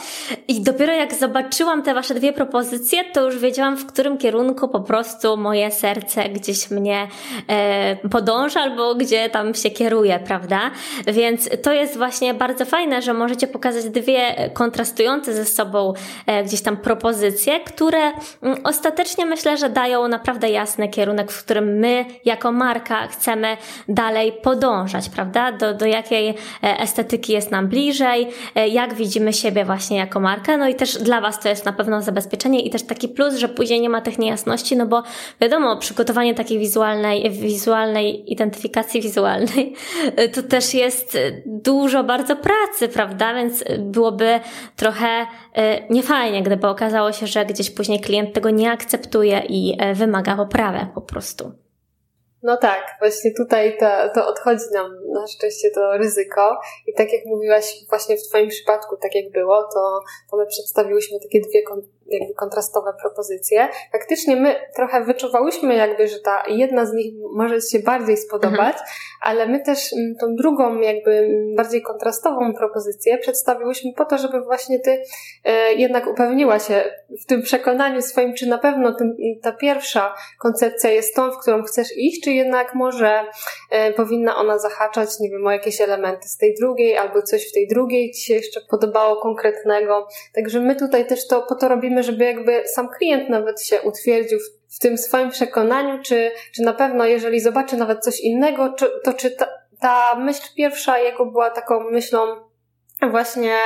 I dopiero jak zobaczyłam te Wasze dwie propozycje, to już wiedziałam, w którym kierunku po prostu moje serce gdzieś mnie e, podąża albo gdzie tam się kieruje, prawda? Więc to jest właśnie bardzo fajne fajne, że możecie pokazać dwie kontrastujące ze sobą e, gdzieś tam propozycje, które mm, ostatecznie myślę, że dają naprawdę jasny kierunek, w którym my jako marka chcemy dalej podążać, prawda? Do, do jakiej e, estetyki jest nam bliżej, e, jak widzimy siebie właśnie jako markę, no i też dla Was to jest na pewno zabezpieczenie i też taki plus, że później nie ma tych niejasności, no bo wiadomo, przygotowanie takiej wizualnej, wizualnej identyfikacji wizualnej to też jest dużo bardzo pracy, pracy, prawda? Więc byłoby trochę y, niefajnie, gdyby okazało się, że gdzieś później klient tego nie akceptuje i y, wymaga poprawy po prostu. No tak, właśnie tutaj to, to odchodzi nam na szczęście to ryzyko i tak jak mówiłaś właśnie w Twoim przypadku, tak jak było, to, to my przedstawiłyśmy takie dwie jakby kontrastowe propozycje. Faktycznie my trochę wyczuwałyśmy jakby, że ta jedna z nich może się bardziej spodobać, mhm. ale my też mm, tą drugą jakby mm, bardziej kontrastową propozycję przedstawiłyśmy po to, żeby właśnie ty e, jednak upewniła się w tym przekonaniu swoim, czy na pewno ten, ta pierwsza koncepcja jest tą, w którą chcesz iść, czy jednak może e, powinna ona zahaczać, nie wiem, o jakieś elementy z tej drugiej, albo coś w tej drugiej ci się jeszcze podobało konkretnego. Także my tutaj też to po to robimy robimy, żeby jakby sam klient nawet się utwierdził w, w tym swoim przekonaniu, czy, czy na pewno, jeżeli zobaczy nawet coś innego, czy, to czy ta, ta myśl pierwsza jego była taką myślą właśnie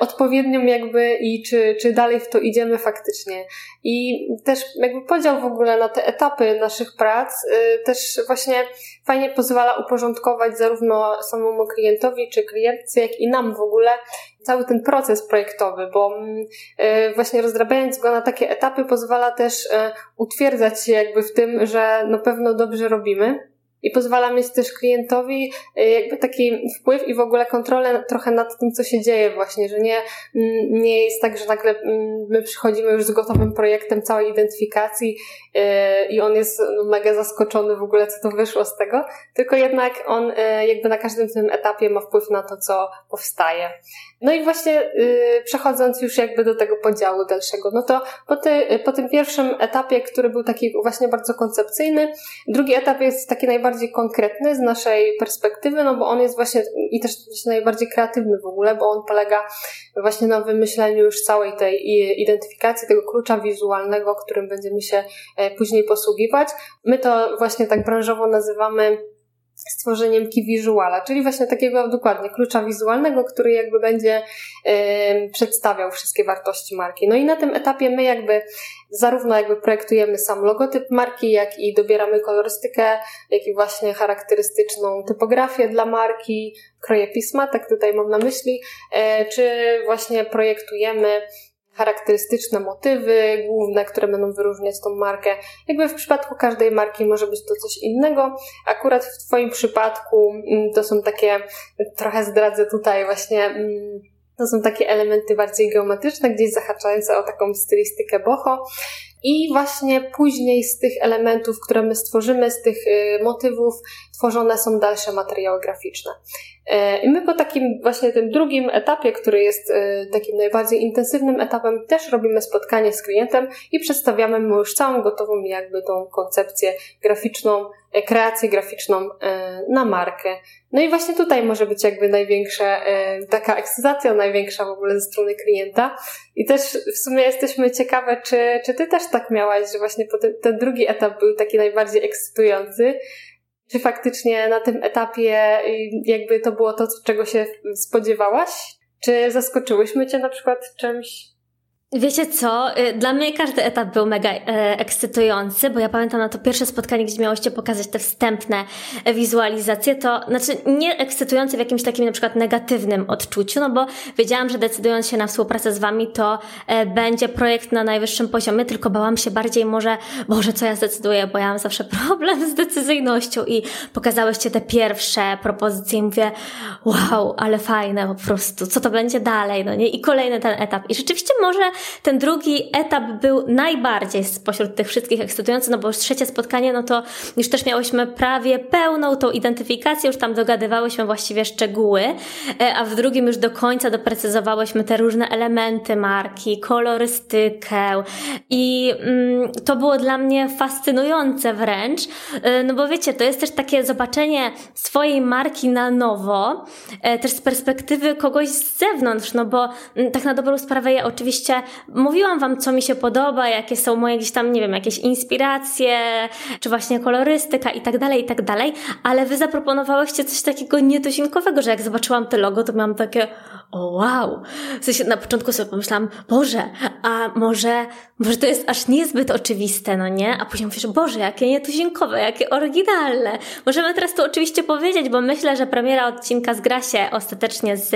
odpowiednią jakby i czy, czy dalej w to idziemy faktycznie. I też jakby podział w ogóle na te etapy naszych prac e, też właśnie fajnie pozwala uporządkować zarówno samemu klientowi czy klientce, jak i nam w ogóle cały ten proces projektowy, bo mm, e, właśnie rozdrabiając go na takie etapy pozwala też utwierdzać się jakby w tym, że na pewno dobrze robimy. I pozwala mieć też klientowi y, jakby taki wpływ i w ogóle kontrolę trochę nad tym, co się dzieje właśnie, że nie, mm, nie jest tak, że nagle mm, my przychodzimy już z gotowym projektem całej identyfikacji y, i on jest mega zaskoczony w ogóle, co to wyszło z tego, tylko jednak on y, jakby na każdym tym etapie ma wpływ na to, co powstaje. No i właśnie przechodząc już jakby do tego podziału dalszego, no to po, ty, po tym pierwszym etapie, który był taki właśnie bardzo koncepcyjny, drugi etap jest taki najbardziej najbardziej konkretny z naszej perspektywy, no bo on jest właśnie i też najbardziej kreatywny w ogóle, bo on polega właśnie na wymyśleniu już całej tej identyfikacji, tego klucza wizualnego, którym będziemy się e, później posługiwać. My to właśnie tak branżowo nazywamy stworzeniem key visuala, czyli właśnie takiego dokładnie klucza wizualnego, który jakby będzie y, przedstawiał wszystkie wartości marki. No i na tym etapie my jakby zarówno jakby projektujemy sam logotyp marki, jak i dobieramy kolorystykę, jak i właśnie charakterystyczną typografię dla marki, kroje pisma, tak tutaj mam na myśli, y, czy właśnie projektujemy charakterystyczne motywy główne, które będą wyróżniać tą markę. Jakby w przypadku każdej marki może być to coś innego. Akurat w Twoim przypadku mm, to są takie, trochę zdradzę tutaj właśnie, mm, to są takie elementy bardziej geometryczne, gdzieś zahaczające o taką stylistykę boho. I właśnie później z tych elementów, które my stworzymy, z tych y, motywów, tworzone są dalsze materiały graficzne. E, I my po takim właśnie tym drugim etapie, który jest e, takim najbardziej intensywnym etapem, też robimy spotkanie z klientem i przedstawiamy mu już całą gotową jakby tą koncepcję graficzną, e, kreację graficzną na markę. No i właśnie tutaj może być jakby największa taka ekscytacja, największa w ogóle ze strony klienta. I też w sumie jesteśmy ciekawe, czy, czy ty też tak miałaś, że właśnie ten, ten drugi etap był taki najbardziej ekscytujący, czy faktycznie na tym etapie jakby to było to, czego się spodziewałaś? Czy zaskoczyłyśmy cię na przykład czymś? Wiecie co? Y, dla mnie każdy etap był mega e, ekscytujący, bo ja pamiętam na to pierwsze spotkanie, gdzie miałyście pokazać te wstępne wizualizacje, to znaczy nie ekscytujący w jakimś takim na przykład negatywnym odczuciu, no bo wiedziałam, że decydując się na współpracę z wami, to e, będzie projekt na najwyższym poziomie, tylko bałam się bardziej może, Boże, co ja zdecyduję, bo ja mam zawsze [LAUGHS] problem z decyzyjnością i pokazałyście te pierwsze propozycje i mówię, wow, ale fajne po prostu, co to będzie dalej, no nie? I kolejny ten etap. I rzeczywiście może ten drugi etap był najbardziej spośród tych wszystkich ekscytujący, no bo już trzecie spotkanie, no to już też miałyśmy prawie pełną tą identyfikację, już tam dogadywałyśmy właściwie szczegóły, e, a w drugim już do końca doprecyzowałyśmy te różne elementy marki, kolorystykę i mm, to było dla mnie fascynujące wręcz, e, no bo wiecie, to jest też takie zobaczenie swojej marki na nowo, e, też z perspektywy kogoś z zewnątrz, no bo mm, tak na dobrą sprawę ja oczywiście mówiłam wam, co mi się podoba, jakie są moje gdzieś tam, nie wiem, jakieś inspiracje, czy właśnie kolorystyka i tak dalej, i tak dalej, ale wy zaproponowałyście coś takiego nietuzinkowego, że jak zobaczyłam te logo, to miałam takie, o wow. W sensie na początku sobie pomyślałam, Boże, a może, może to jest aż niezbyt oczywiste, no nie? A później mówisz, Boże, jakie nietuzinkowe, jakie oryginalne. Możemy teraz to oczywiście powiedzieć, bo myślę, że premiera odcinka zgra się ostatecznie z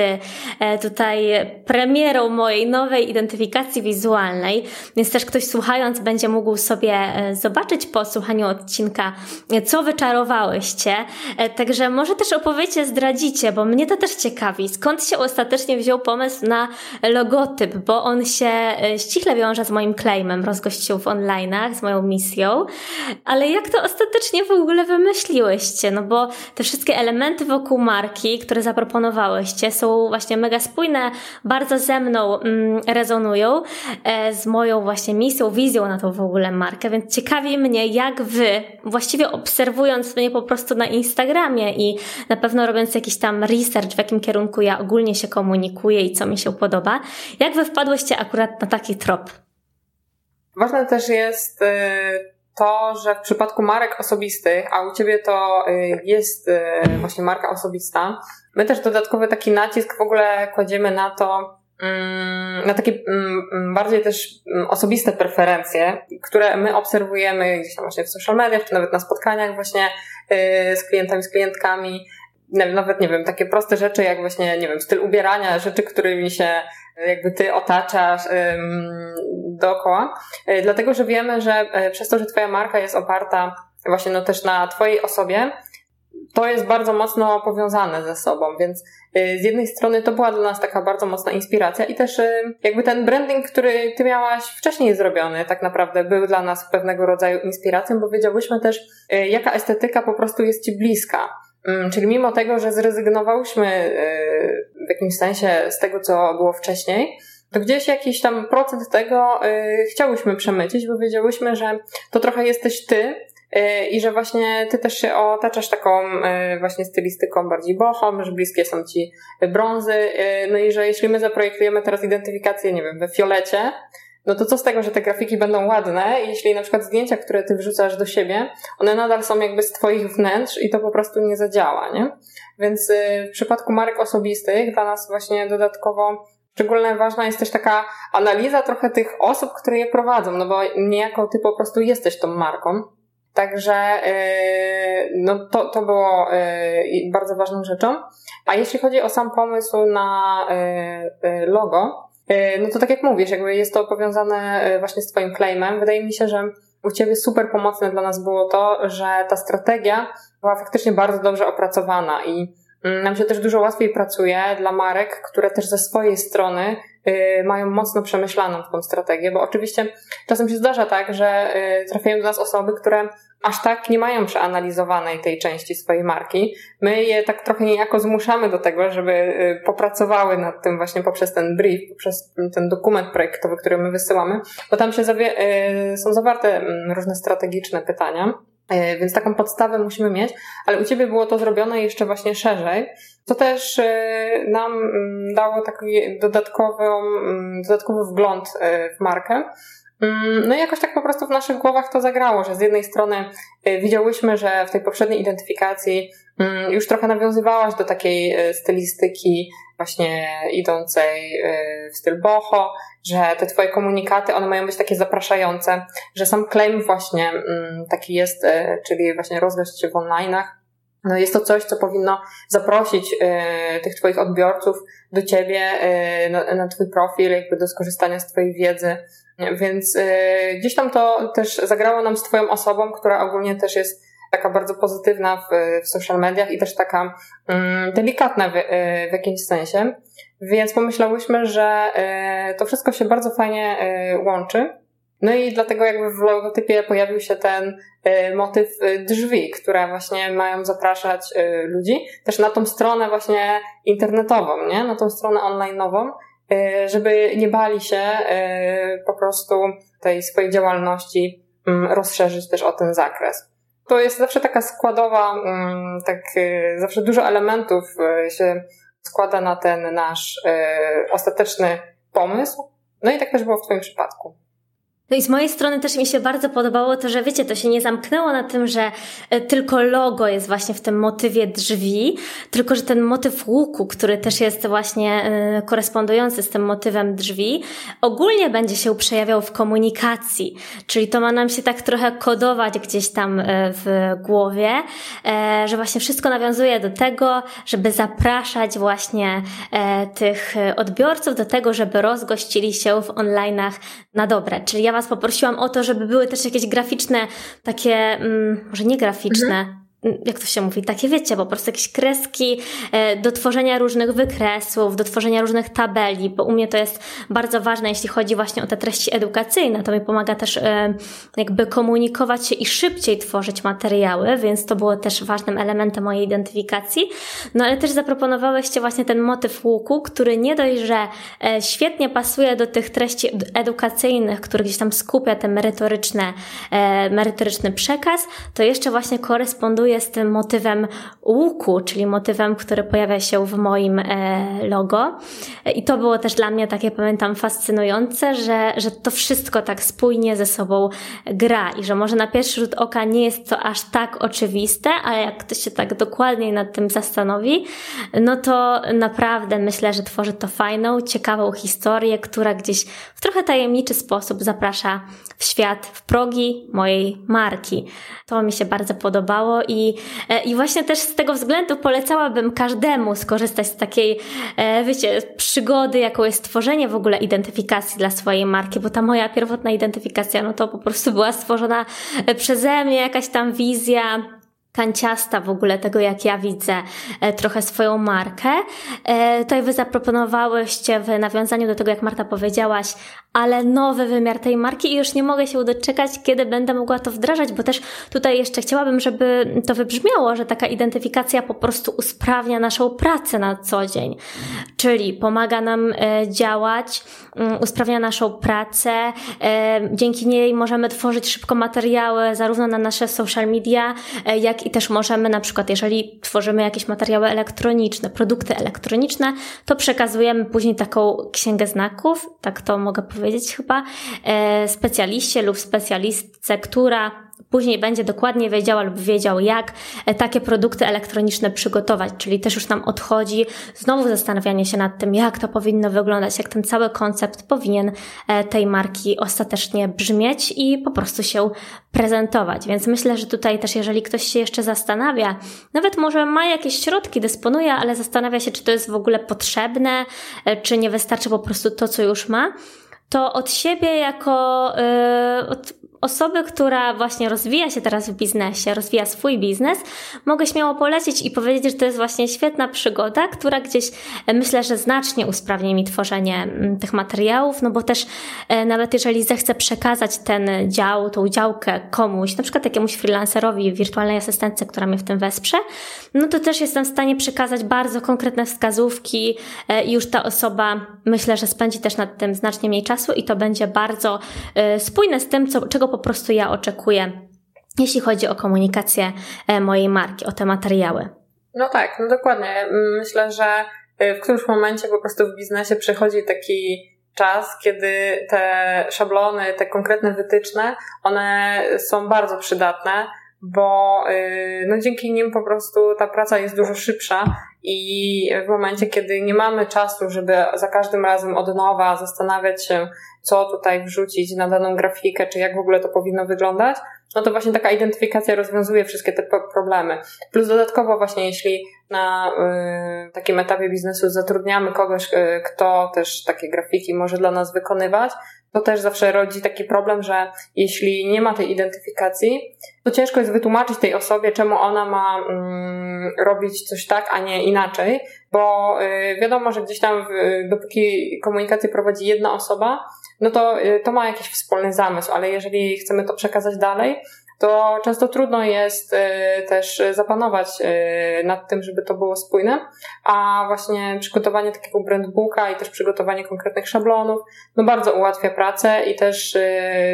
e, tutaj premierą mojej nowej identyfikacji wizualnej, więc też ktoś słuchając będzie mógł sobie e, zobaczyć po słuchaniu odcinka, co wyczarowałyście. E, także może też opowiecie, zdradzicie, bo mnie to też ciekawi, skąd się ostatecznie wziął pomysł na logotyp, bo on się e, ściśle wiąże z moim claimem rozgościł w online'ach, z moją misją. Ale jak to ostatecznie w ogóle wymyśliłyście? No bo te wszystkie elementy wokół marki, które zaproponowałyście, są właśnie mega spójne, bardzo ze mną mm, rezonują e, z moją właśnie misją, wizją na tą w ogóle markę, więc ciekawi mnie, jak wy, właściwie obserwując mnie po prostu na Instagramie i na pewno robiąc jakiś tam research, w jakim kierunku ja ogólnie się komunikuję, komunikuję i co mi się podoba. Jak wy wpadłyście akurat na taki trop? Ważne też jest y, to, że w przypadku marek osobistych, a u ciebie to y, jest y, właśnie marka osobista, my też dodatkowy taki nacisk w ogóle kładziemy na to, mm, na takie mm, mm, bardziej też osobiste preferencje, które my obserwujemy gdzieś tam właśnie w social mediach, czy nawet na spotkaniach właśnie z klientami, z klientkami, nawet nie wiem, takie proste rzeczy jak właśnie, nie wiem, styl ubierania, rzeczy, którymi się jakby ty otaczasz ym, dookoła. Yy, dlatego, że wiemy, że yy, przez to, że twoja marka jest oparta właśnie no też na twojej osobie, to jest bardzo mocno powiązane ze sobą, więc z jednej strony to była dla nas taka bardzo mocna inspiracja i też jakby ten branding, który ty miałaś wcześniej zrobiony, tak naprawdę był dla nas pewnego rodzaju inspiracją, bo wiedziałyśmy też, jaka estetyka po prostu jest ci bliska. Mm, czyli mimo tego, że zrezygnowałyśmy w jakimś sensie z tego, co było wcześniej, to gdzieś jakiś tam procent tego chciałyśmy przemycić, bo wiedziałyśmy, że to trochę jesteś ty, E, i że właśnie ty też się otaczasz taką e, właśnie stylistyką bardziej bohom, że bliskie są ci brązy, e, no i że jeśli my zaprojektujemy teraz identyfikację, nie wiem, we fiolecie, no to co z tego, że te grafiki będą ładne, jeśli na przykład zdjęcia, które ty wrzucasz do siebie, one nadal są jakby z twoich wnętrz i to po prostu nie zadziała, nie? Więc w przypadku marek osobistych dla nas właśnie dodatkowo Szczególnie ważna jest też taka analiza trochę tych osób, które je prowadzą, no bo niejako ty po prostu jesteś tą marką. Także y, no to, to było y, bardzo ważną rzeczą. A jeśli chodzi o sam pomysł na y, logo, no to tak jak mówisz, jakby jest to powiązane właśnie z Twoim claimem. Wydaje mi się, że u Ciebie super pomocne dla nas było to, że ta strategia była faktycznie bardzo dobrze opracowana i mm, nam się też dużo łatwiej pracuje dla marek, które też ze swojej strony Y, mają mocno przemyślaną tą strategię, bo oczywiście czasem się zdarza tak, że trafiają do nas osoby, które aż tak nie mają przeanalizowanej tej części swojej marki. My je tak trochę niejako zmuszamy do tego, żeby y, popracowały nad tym właśnie poprzez ten brief, poprzez ten dokument projektowy, który my wysyłamy, bo tam się zawie- są zawarte mm, różne strategiczne pytania. Więc taką podstawę musimy mieć, ale u Ciebie było to zrobione jeszcze właśnie szerzej, co też nam mm, dało taki dodatkowy, mm, dodatkowy wgląd w markę. Mm, no i jakoś tak po prostu w naszych głowach to zagrało, że z jednej strony e, widziałyśmy, że w tej poprzedniej identyfikacji już trochę nawiązywałaś do takiej stylistyki właśnie idącej w styl boho, że te twoje komunikaty, one mają być takie zapraszające, że sam claim właśnie taki jest, czyli właśnie rozgość się w online'ach, no jest to coś, co powinno zaprosić y, tych Twoich odbiorców do Ciebie, y, na, na Twój profil, jakby do skorzystania z Twojej wiedzy. Więc y, gdzieś tam to też zagrało nam z Twoją osobą, która ogólnie też jest taka bardzo pozytywna w, w social mediach i też taka mm, delikatna w, w jakimś sensie. Więc pomyślałyśmy, że to wszystko się bardzo fajnie łączy no i dlatego jakby w logotypie pojawił się ten y, motyw y, drzwi, które właśnie mają zapraszać y, ludzi też na tą stronę właśnie internetową, nie? Na tą stronę online'ową, żeby nie bali się po prostu tej swojej działalności mm, rozszerzyć też o ten zakres. To jest zawsze taka składowa, mm, tak zawsze dużo elementów się składa na ten nasz ostateczny pomysł. No i tak też było w Twoim przypadku. No i z mojej strony też mi się bardzo podobało to, że wiecie, to się nie zamknęło na tym, że e, tylko logo jest właśnie w tym motywie drzwi, tylko że ten motyw łuku, który też jest właśnie e, korespondujący z tym motywem drzwi, ogólnie będzie się przejawiał w komunikacji. Czyli to ma nam się tak trochę kodować gdzieś tam e, w głowie, że właśnie wszystko nawiązuje do tego, żeby zapraszać właśnie tych odbiorców do tego, żeby rozgościli się w online'ach na dobre. Czyli ja Was poprosiłam o to, żeby były też jakieś graficzne, takie, mm, może nie graficzne, mhm jak to się mówi, takie wiecie, po prostu jakieś kreski e, do tworzenia różnych wykresów, do tworzenia różnych tabeli, bo u mnie to jest bardzo ważne, jeśli chodzi właśnie o te treści edukacyjne. To mi pomaga też e, jakby komunikować się i szybciej tworzyć materiały, więc to było też ważnym elementem mojej identyfikacji. No ale też zaproponowałyście właśnie ten motyw łuku, który nie dość, że e, świetnie pasuje do tych treści edukacyjnych, który gdzieś tam skupia ten merytoryczny, merytoryczny przekaz, to jeszcze właśnie koresponduje tym motywem łuku, czyli motywem, który pojawia się w moim e, logo. I to było też dla mnie takie, pamiętam, fascynujące, że, że to wszystko tak spójnie ze sobą gra i że może na pierwszy rzut oka nie jest to aż tak oczywiste, ale jak ktoś się tak dokładniej nad tym zastanowi, no to naprawdę myślę, że tworzy to fajną, ciekawą historię, która gdzieś w trochę tajemniczy sposób zaprasza w świat, w progi mojej marki. To mi się bardzo podobało i, e, i właśnie też z tego względu polecałabym każdemu skorzystać z takiej, e, wiecie, przygody, jaką jest tworzenie w ogóle identyfikacji dla swojej marki, bo ta moja pierwotna identyfikacja, no to po prostu była stworzona przeze mnie, jakaś tam wizja, kanciasta w ogóle tego, jak ja widzę e, trochę swoją markę. E, tutaj wy zaproponowałyście w nawiązaniu do tego, jak Marta powiedziałaś, ale nowy wymiar tej marki i już nie mogę się doczekać, kiedy będę mogła to wdrażać, bo też tutaj jeszcze chciałabym, żeby to wybrzmiało, że taka identyfikacja po prostu usprawnia naszą pracę na co dzień, czyli pomaga nam e, działać, mm, usprawnia naszą pracę, dzięki niej możemy tworzyć szybko materiały zarówno na nasze social media, jak i też możemy na przykład, jeżeli tworzymy jakieś materiały elektroniczne, produkty elektroniczne, to przekazujemy później taką księgę znaków, tak to mogę powiedzieć chyba, e, specjaliście lub specjalistce, która później będzie dokładnie wiedziała lub wiedział, jak e, takie produkty elektroniczne przygotować, czyli też już nam odchodzi znowu zastanawianie się nad tym, jak to powinno wyglądać, jak ten cały koncept powinien e, tej marki ostatecznie brzmieć i po prostu się prezentować. Więc myślę, że tutaj też, jeżeli ktoś się jeszcze zastanawia, nawet może ma jakieś środki, dysponuje, ale zastanawia się, czy to jest w ogóle potrzebne, czy nie wystarczy po prostu to, co już ma, to od siebie jako yy, od osoby, która właśnie rozwija się teraz w biznesie, rozwija swój biznes, mogę śmiało polecić i powiedzieć, że to jest właśnie świetna przygoda, która gdzieś e, myślę, że znacznie usprawni mi tworzenie mm, tych materiałów, no bo też e, nawet jeżeli zechcę przekazać ten dział, tą działkę komuś, na przykład jakiemuś freelancerowi, wirtualnej asystentce, która mnie w tym wesprze, no to też jestem w stanie przekazać bardzo konkretne wskazówki e, i już ta osoba myślę, że spędzi też nad tym znacznie mniej czasu i to będzie bardzo spójne z tym, co, czego po prostu ja oczekuję, jeśli chodzi o komunikację e, mojej marki, o te materiały. No tak, no dokładnie. Myślę, że e, w którymś momencie po prostu w biznesie przychodzi taki czas, kiedy te szablony, te konkretne wytyczne, one są bardzo przydatne, bo e, no dzięki nim po prostu ta praca jest dużo szybsza i w momencie, kiedy nie mamy czasu, żeby za każdym razem od nowa zastanawiać się, co tutaj wrzucić na daną grafikę, czy jak w ogóle to powinno wyglądać, no to właśnie taka identyfikacja rozwiązuje wszystkie te problemy. Plus dodatkowo właśnie jeśli na y, takim etapie biznesu zatrudniamy kogoś, y, kto też takie grafiki może dla nas wykonywać, to też zawsze rodzi taki problem, że jeśli nie ma tej identyfikacji, to ciężko jest wytłumaczyć tej osobie, czemu ona ma mm, robić coś tak, a nie inaczej, bo y, wiadomo, że gdzieś tam, dopóki komunikację prowadzi jedna osoba, no to y, to ma jakiś wspólny zamysł, ale jeżeli chcemy to przekazać dalej, to często trudno jest y, też zapanować y, nad tym, żeby to było spójne, a właśnie przygotowanie takiego brandbooka i też przygotowanie konkretnych szablonów, no bardzo ułatwia pracę i też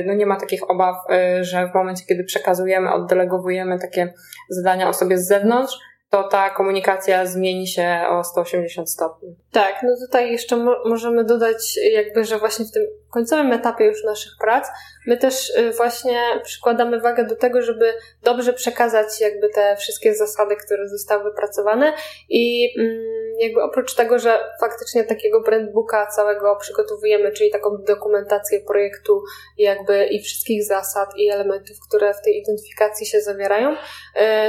no nie ma takich obaw, że w momencie, kiedy przekazujemy, oddelegowujemy takie zadania osobie z zewnątrz, to ta komunikacja zmieni się o 180 stopni. Tak, no tutaj jeszcze mo możemy dodać jakby, że właśnie w tym końcowym etapie już naszych prac my też y, właśnie przykładamy wagę do tego, żeby dobrze przekazać jakby te wszystkie zasady, które zostały wypracowane i mm, jakby oprócz tego, że faktycznie takiego brandbooka całego przygotowujemy, czyli taką dokumentację projektu jakby i wszystkich zasad i elementów, które w tej identyfikacji się zawierają, y,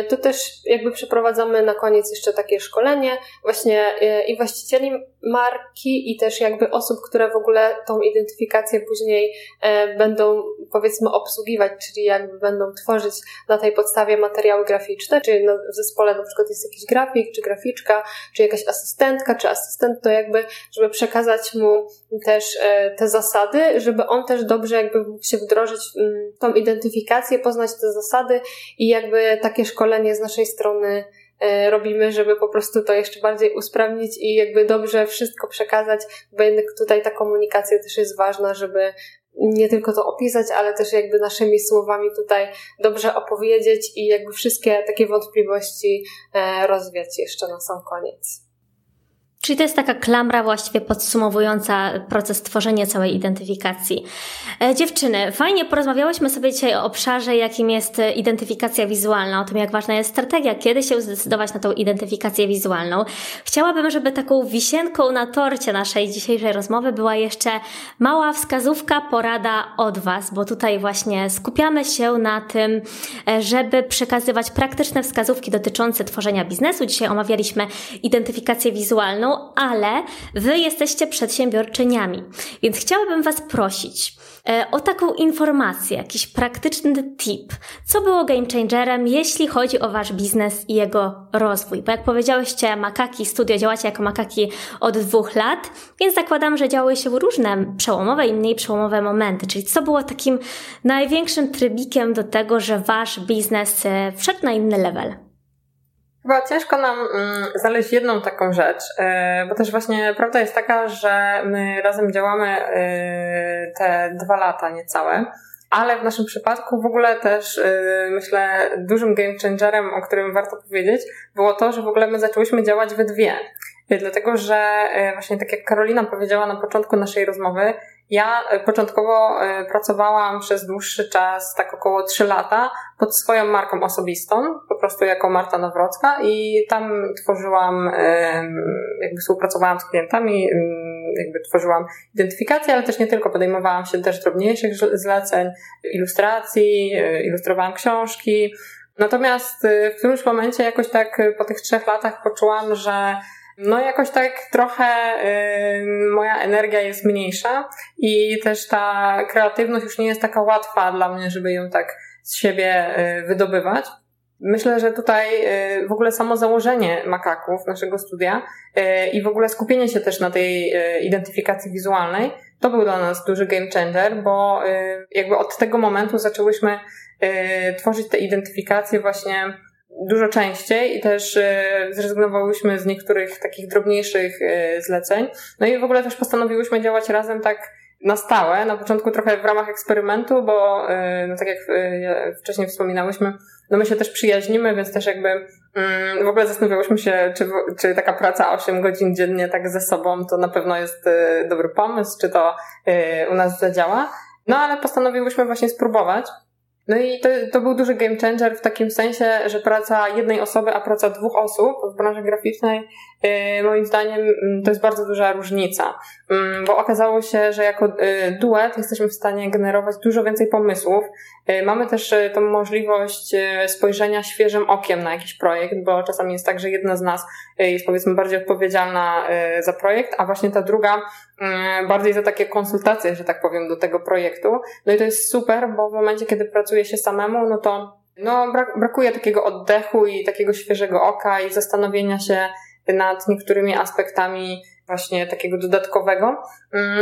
to też jakby przeprowadzamy na koniec jeszcze takie szkolenie właśnie y, i właścicieli marki i też jakby osób, które w ogóle tą identyfikację później będą powiedzmy obsługiwać, czyli jakby będą tworzyć na tej podstawie materiały graficzne, czyli w zespole na przykład jest jakiś grafik, czy graficzka, czy jakaś asystentka, czy asystent, to jakby, żeby przekazać mu też e, te zasady, żeby on też dobrze jakby mógł się wdrożyć mm, tą identyfikację, poznać te zasady i jakby takie szkolenie z naszej strony e, robimy, żeby po prostu to jeszcze bardziej usprawnić i jakby dobrze wszystko przekazać, bo jednak tutaj ta komunikacja też jest ważna, żeby nie tylko to opisać, ale też jakby naszymi słowami tutaj dobrze opowiedzieć i jakby wszystkie takie wątpliwości e, rozwiać jeszcze na sam koniec. Czyli to jest taka klamra właściwie podsumowująca proces tworzenia całej identyfikacji. E, dziewczyny, fajnie porozmawiałyśmy sobie dzisiaj o obszarze, jakim jest identyfikacja wizualna, o tym, jak ważna jest strategia, kiedy się zdecydować na tą identyfikację wizualną. Chciałabym, żeby taką wisienką na torcie naszej dzisiejszej rozmowy była jeszcze mała wskazówka, porada od Was, bo tutaj właśnie skupiamy się na tym, e, żeby przekazywać praktyczne wskazówki dotyczące tworzenia biznesu. Dzisiaj omawialiśmy identyfikację wizualną, ale wy jesteście przedsiębiorczyniami. Więc chciałabym was prosić e, o taką informację, jakiś praktyczny tip. Co było game changerem, jeśli chodzi o wasz biznes i jego rozwój? Bo jak powiedziałyście, Makaki Studio działacie jako Makaki od dwóch lat, więc zakładam, że działy się różne przełomowe i mniej przełomowe momenty. Czyli co było takim największym trybikiem do tego, że wasz biznes e, wszedł na inny level? Chyba ciężko nam mm, znaleźć jedną taką rzecz, e, bo też właśnie prawda jest taka, że my razem działamy e, te dwa lata niecałe, ale w naszym przypadku w ogóle też myślę dużym game changerem, o którym warto powiedzieć, było to, że w ogóle my zaczęłyśmy działać we dwie. Dlatego, że właśnie tak jak Karolina powiedziała na początku naszej rozmowy, ja e, początkowo e, pracowałam przez dłuższy czas, tak około 3 lata, pod swoją marką osobistą, po prostu jako Marta Nawrocka i tam tworzyłam, jakby współpracowałam z klientami, jakby tworzyłam identyfikację, ale też nie tylko, podejmowałam się też drobniejszych zleceń, ilustracji, e, ilustrowałam książki. Natomiast w którymś momencie jakoś tak po tych trzech latach poczułam, że no jakoś tak trochę y, moja energia jest mniejsza i też ta kreatywność już nie jest taka łatwa dla mnie, żeby ją tak z siebie y, wydobywać. Myślę, że tutaj y, w ogóle samo założenie makaków naszego studia y, i w ogóle skupienie się też na tej y, identyfikacji wizualnej to był dla nas duży game changer, bo jakby od tego momentu zaczęłyśmy tworzyć te identyfikacje właśnie dużo częściej i też e, zrezygnowałyśmy z niektórych takich drobniejszych e, zleceń. No i w ogóle też postanowiłyśmy działać razem tak na stałe, na początku trochę w ramach eksperymentu, bo e, no tak jak wcześniej wspominałyśmy, no my się też przyjaźnimy, więc też jakby mm, w ogóle zastanawiałyśmy się, czy, czy taka praca 8 godzin dziennie tak ze sobą to na pewno jest dobry pomysł, czy to u nas zadziała. No ale postanowiłyśmy właśnie spróbować. No i to, to był duży game changer w takim sensie, że praca jednej osoby, a praca dwóch osób w branży graficznej, moim zdaniem yy, to jest bardzo duża różnica. Yy, bo okazało się, że jako y, duet jesteśmy w stanie generować dużo więcej pomysłów. Y, mamy też y, tą możliwość spojrzenia świeżym okiem na jakiś projekt, bo czasami jest tak, że jedna z nas jest powiedzmy bardziej odpowiedzialna za projekt, a właśnie ta druga bardziej za takie konsultacje, że tak powiem, do tego projektu. No i to jest super, bo w momencie, kiedy pracuje się samemu, no to no, brak, brakuje takiego oddechu i takiego świeżego oka i zastanowienia się nad niektórymi aspektami właśnie takiego dodatkowego,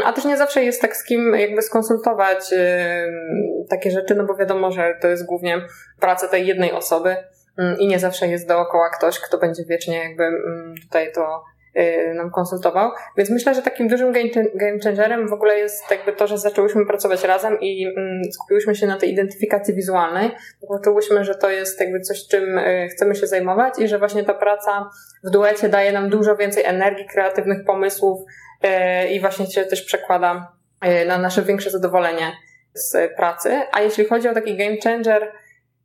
a też nie zawsze jest tak z kim jakby skonsultować takie rzeczy, no bo wiadomo, że to jest głównie praca tej jednej osoby i nie zawsze jest dookoła ktoś, kto będzie wiecznie jakby tutaj to nam konsultował. Więc myślę, że takim dużym game changerem w ogóle jest jakby to, że zaczęłyśmy pracować razem i mm, skupiłyśmy się na tej identyfikacji wizualnej. Poczułyśmy, że to jest jakby coś, czym y, chcemy się zajmować i że właśnie ta praca w duecie daje nam dużo więcej energii, kreatywnych pomysłów y, i właśnie się też przekłada na nasze większe zadowolenie z pracy. A jeśli chodzi o taki game changer,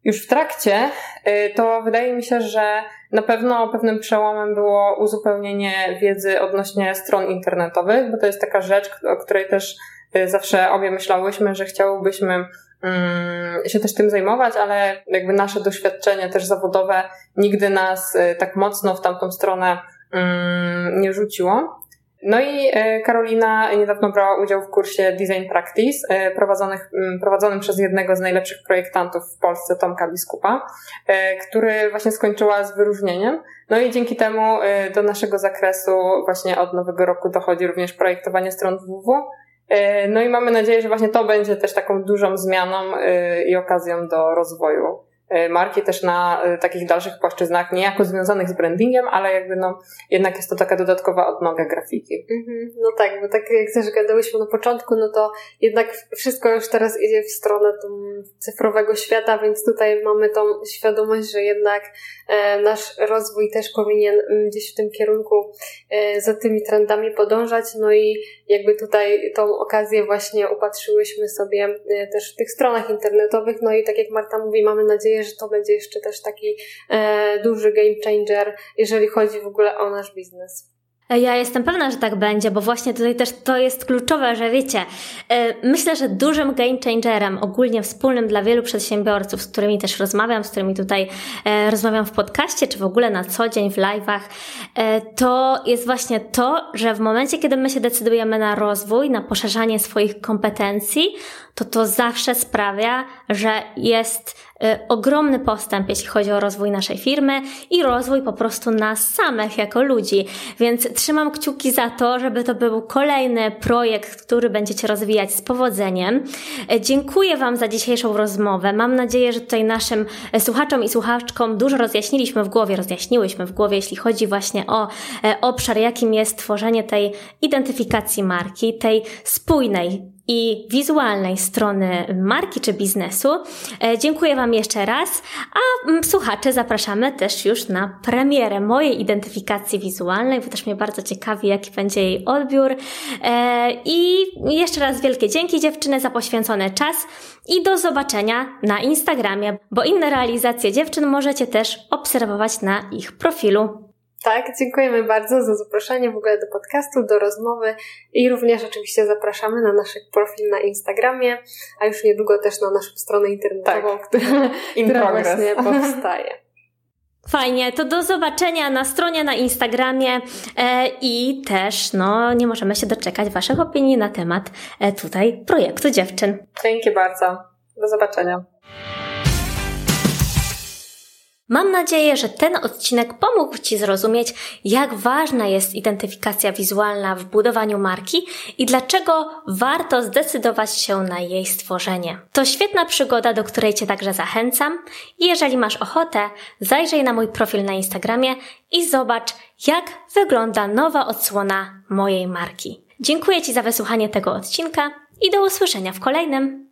już w trakcie, y, to wydaje mi się, że na pewno pewnym przełomem było uzupełnienie wiedzy odnośnie stron internetowych, bo to jest taka rzecz, o której też y, zawsze obie myślałyśmy, że chciałybyśmy mm, się też tym zajmować, ale jakby nasze doświadczenie też zawodowe nigdy nas y, tak mocno w tamtą stronę mm, nie rzuciło. No i e, Karolina niedawno brała udział w kursie Design Practice e, prowadzonych, prowadzonym przez jednego z najlepszych projektantów w Polsce, Tomka Biskupa, e, który właśnie skończyła z wyróżnieniem. No i dzięki temu do naszego zakresu właśnie od nowego roku dochodzi również projektowanie stron www. No i mamy nadzieję, że właśnie to będzie też taką dużą zmianą i okazją do rozwoju marki też na e, takich dalszych płaszczyznach, niejako związanych z brandingiem, ale jakby no, jednak jest to taka dodatkowa odnoga grafiki. Mhm. No tak, bo tak jak też gadałyśmy na początku, no to jednak wszystko już teraz idzie w stronę cyfrowego świata, więc tutaj mamy tą świadomość, że jednak e, nasz rozwój też powinien mm, gdzieś w tym kierunku za tymi trendami podążać, no i jakby tutaj tą okazję właśnie upatrzyłyśmy sobie też w tych stronach internetowych, no i tak jak Marta mówi, mamy nadzieję, że to będzie jeszcze też taki e, duży game changer, jeżeli chodzi w ogóle o nasz biznes. Ja jestem pewna, że tak będzie, bo właśnie tutaj też to jest kluczowe, że wiecie, e, myślę, że dużym game changerem, ogólnie wspólnym dla wielu przedsiębiorców, z którymi też rozmawiam, z którymi tutaj e, rozmawiam w podcaście, czy w ogóle na co dzień w live'ach, e, to jest właśnie to, że w momencie, kiedy my się decydujemy na rozwój, na poszerzanie swoich kompetencji, to to zawsze sprawia, że jest ogromny postęp, jeśli chodzi o rozwój naszej firmy i rozwój po prostu nas samych jako ludzi. Więc trzymam kciuki za to, żeby to był kolejny projekt, który będziecie rozwijać z powodzeniem. E, dziękuję Wam za dzisiejszą rozmowę. Mam nadzieję, że tutaj naszym słuchaczom i słuchaczkom dużo rozjaśniliśmy w głowie, rozjaśniłyśmy w głowie, jeśli chodzi właśnie o e, obszar, jakim jest tworzenie tej identyfikacji marki, tej spójnej, i wizualnej strony marki czy biznesu. E, dziękuję Wam jeszcze raz, a mm, słuchacze zapraszamy też już na premierę mojej identyfikacji wizualnej, bo też mnie bardzo ciekawi, jaki będzie jej odbiór. E, I jeszcze raz wielkie dzięki dziewczyny za poświęcony czas i do zobaczenia na Instagramie, bo inne realizacje dziewczyn możecie też obserwować na ich profilu. Tak, dziękujemy bardzo za zaproszenie w ogóle do podcastu, do rozmowy i również oczywiście zapraszamy na nasz profil na Instagramie, a już niedługo też na naszą stronę internetową, tak. która, [LAUGHS] która właśnie [LAUGHS] powstaje. Fajnie, to do zobaczenia na stronie na Instagramie e, i też no, nie możemy się doczekać Waszych opinii na temat e, tutaj projektu dziewczyn. Dzięki bardzo. Do zobaczenia. Mam nadzieję, że ten odcinek pomógł Ci zrozumieć, jak ważna jest identyfikacja wizualna w budowaniu marki i dlaczego warto zdecydować się na jej stworzenie. To świetna przygoda, do której Cię także zachęcam i jeżeli masz ochotę, zajrzyj na mój profil na Instagramie i zobacz, jak wygląda nowa odsłona mojej marki. Dziękuję Ci za wysłuchanie tego odcinka i do usłyszenia w kolejnym.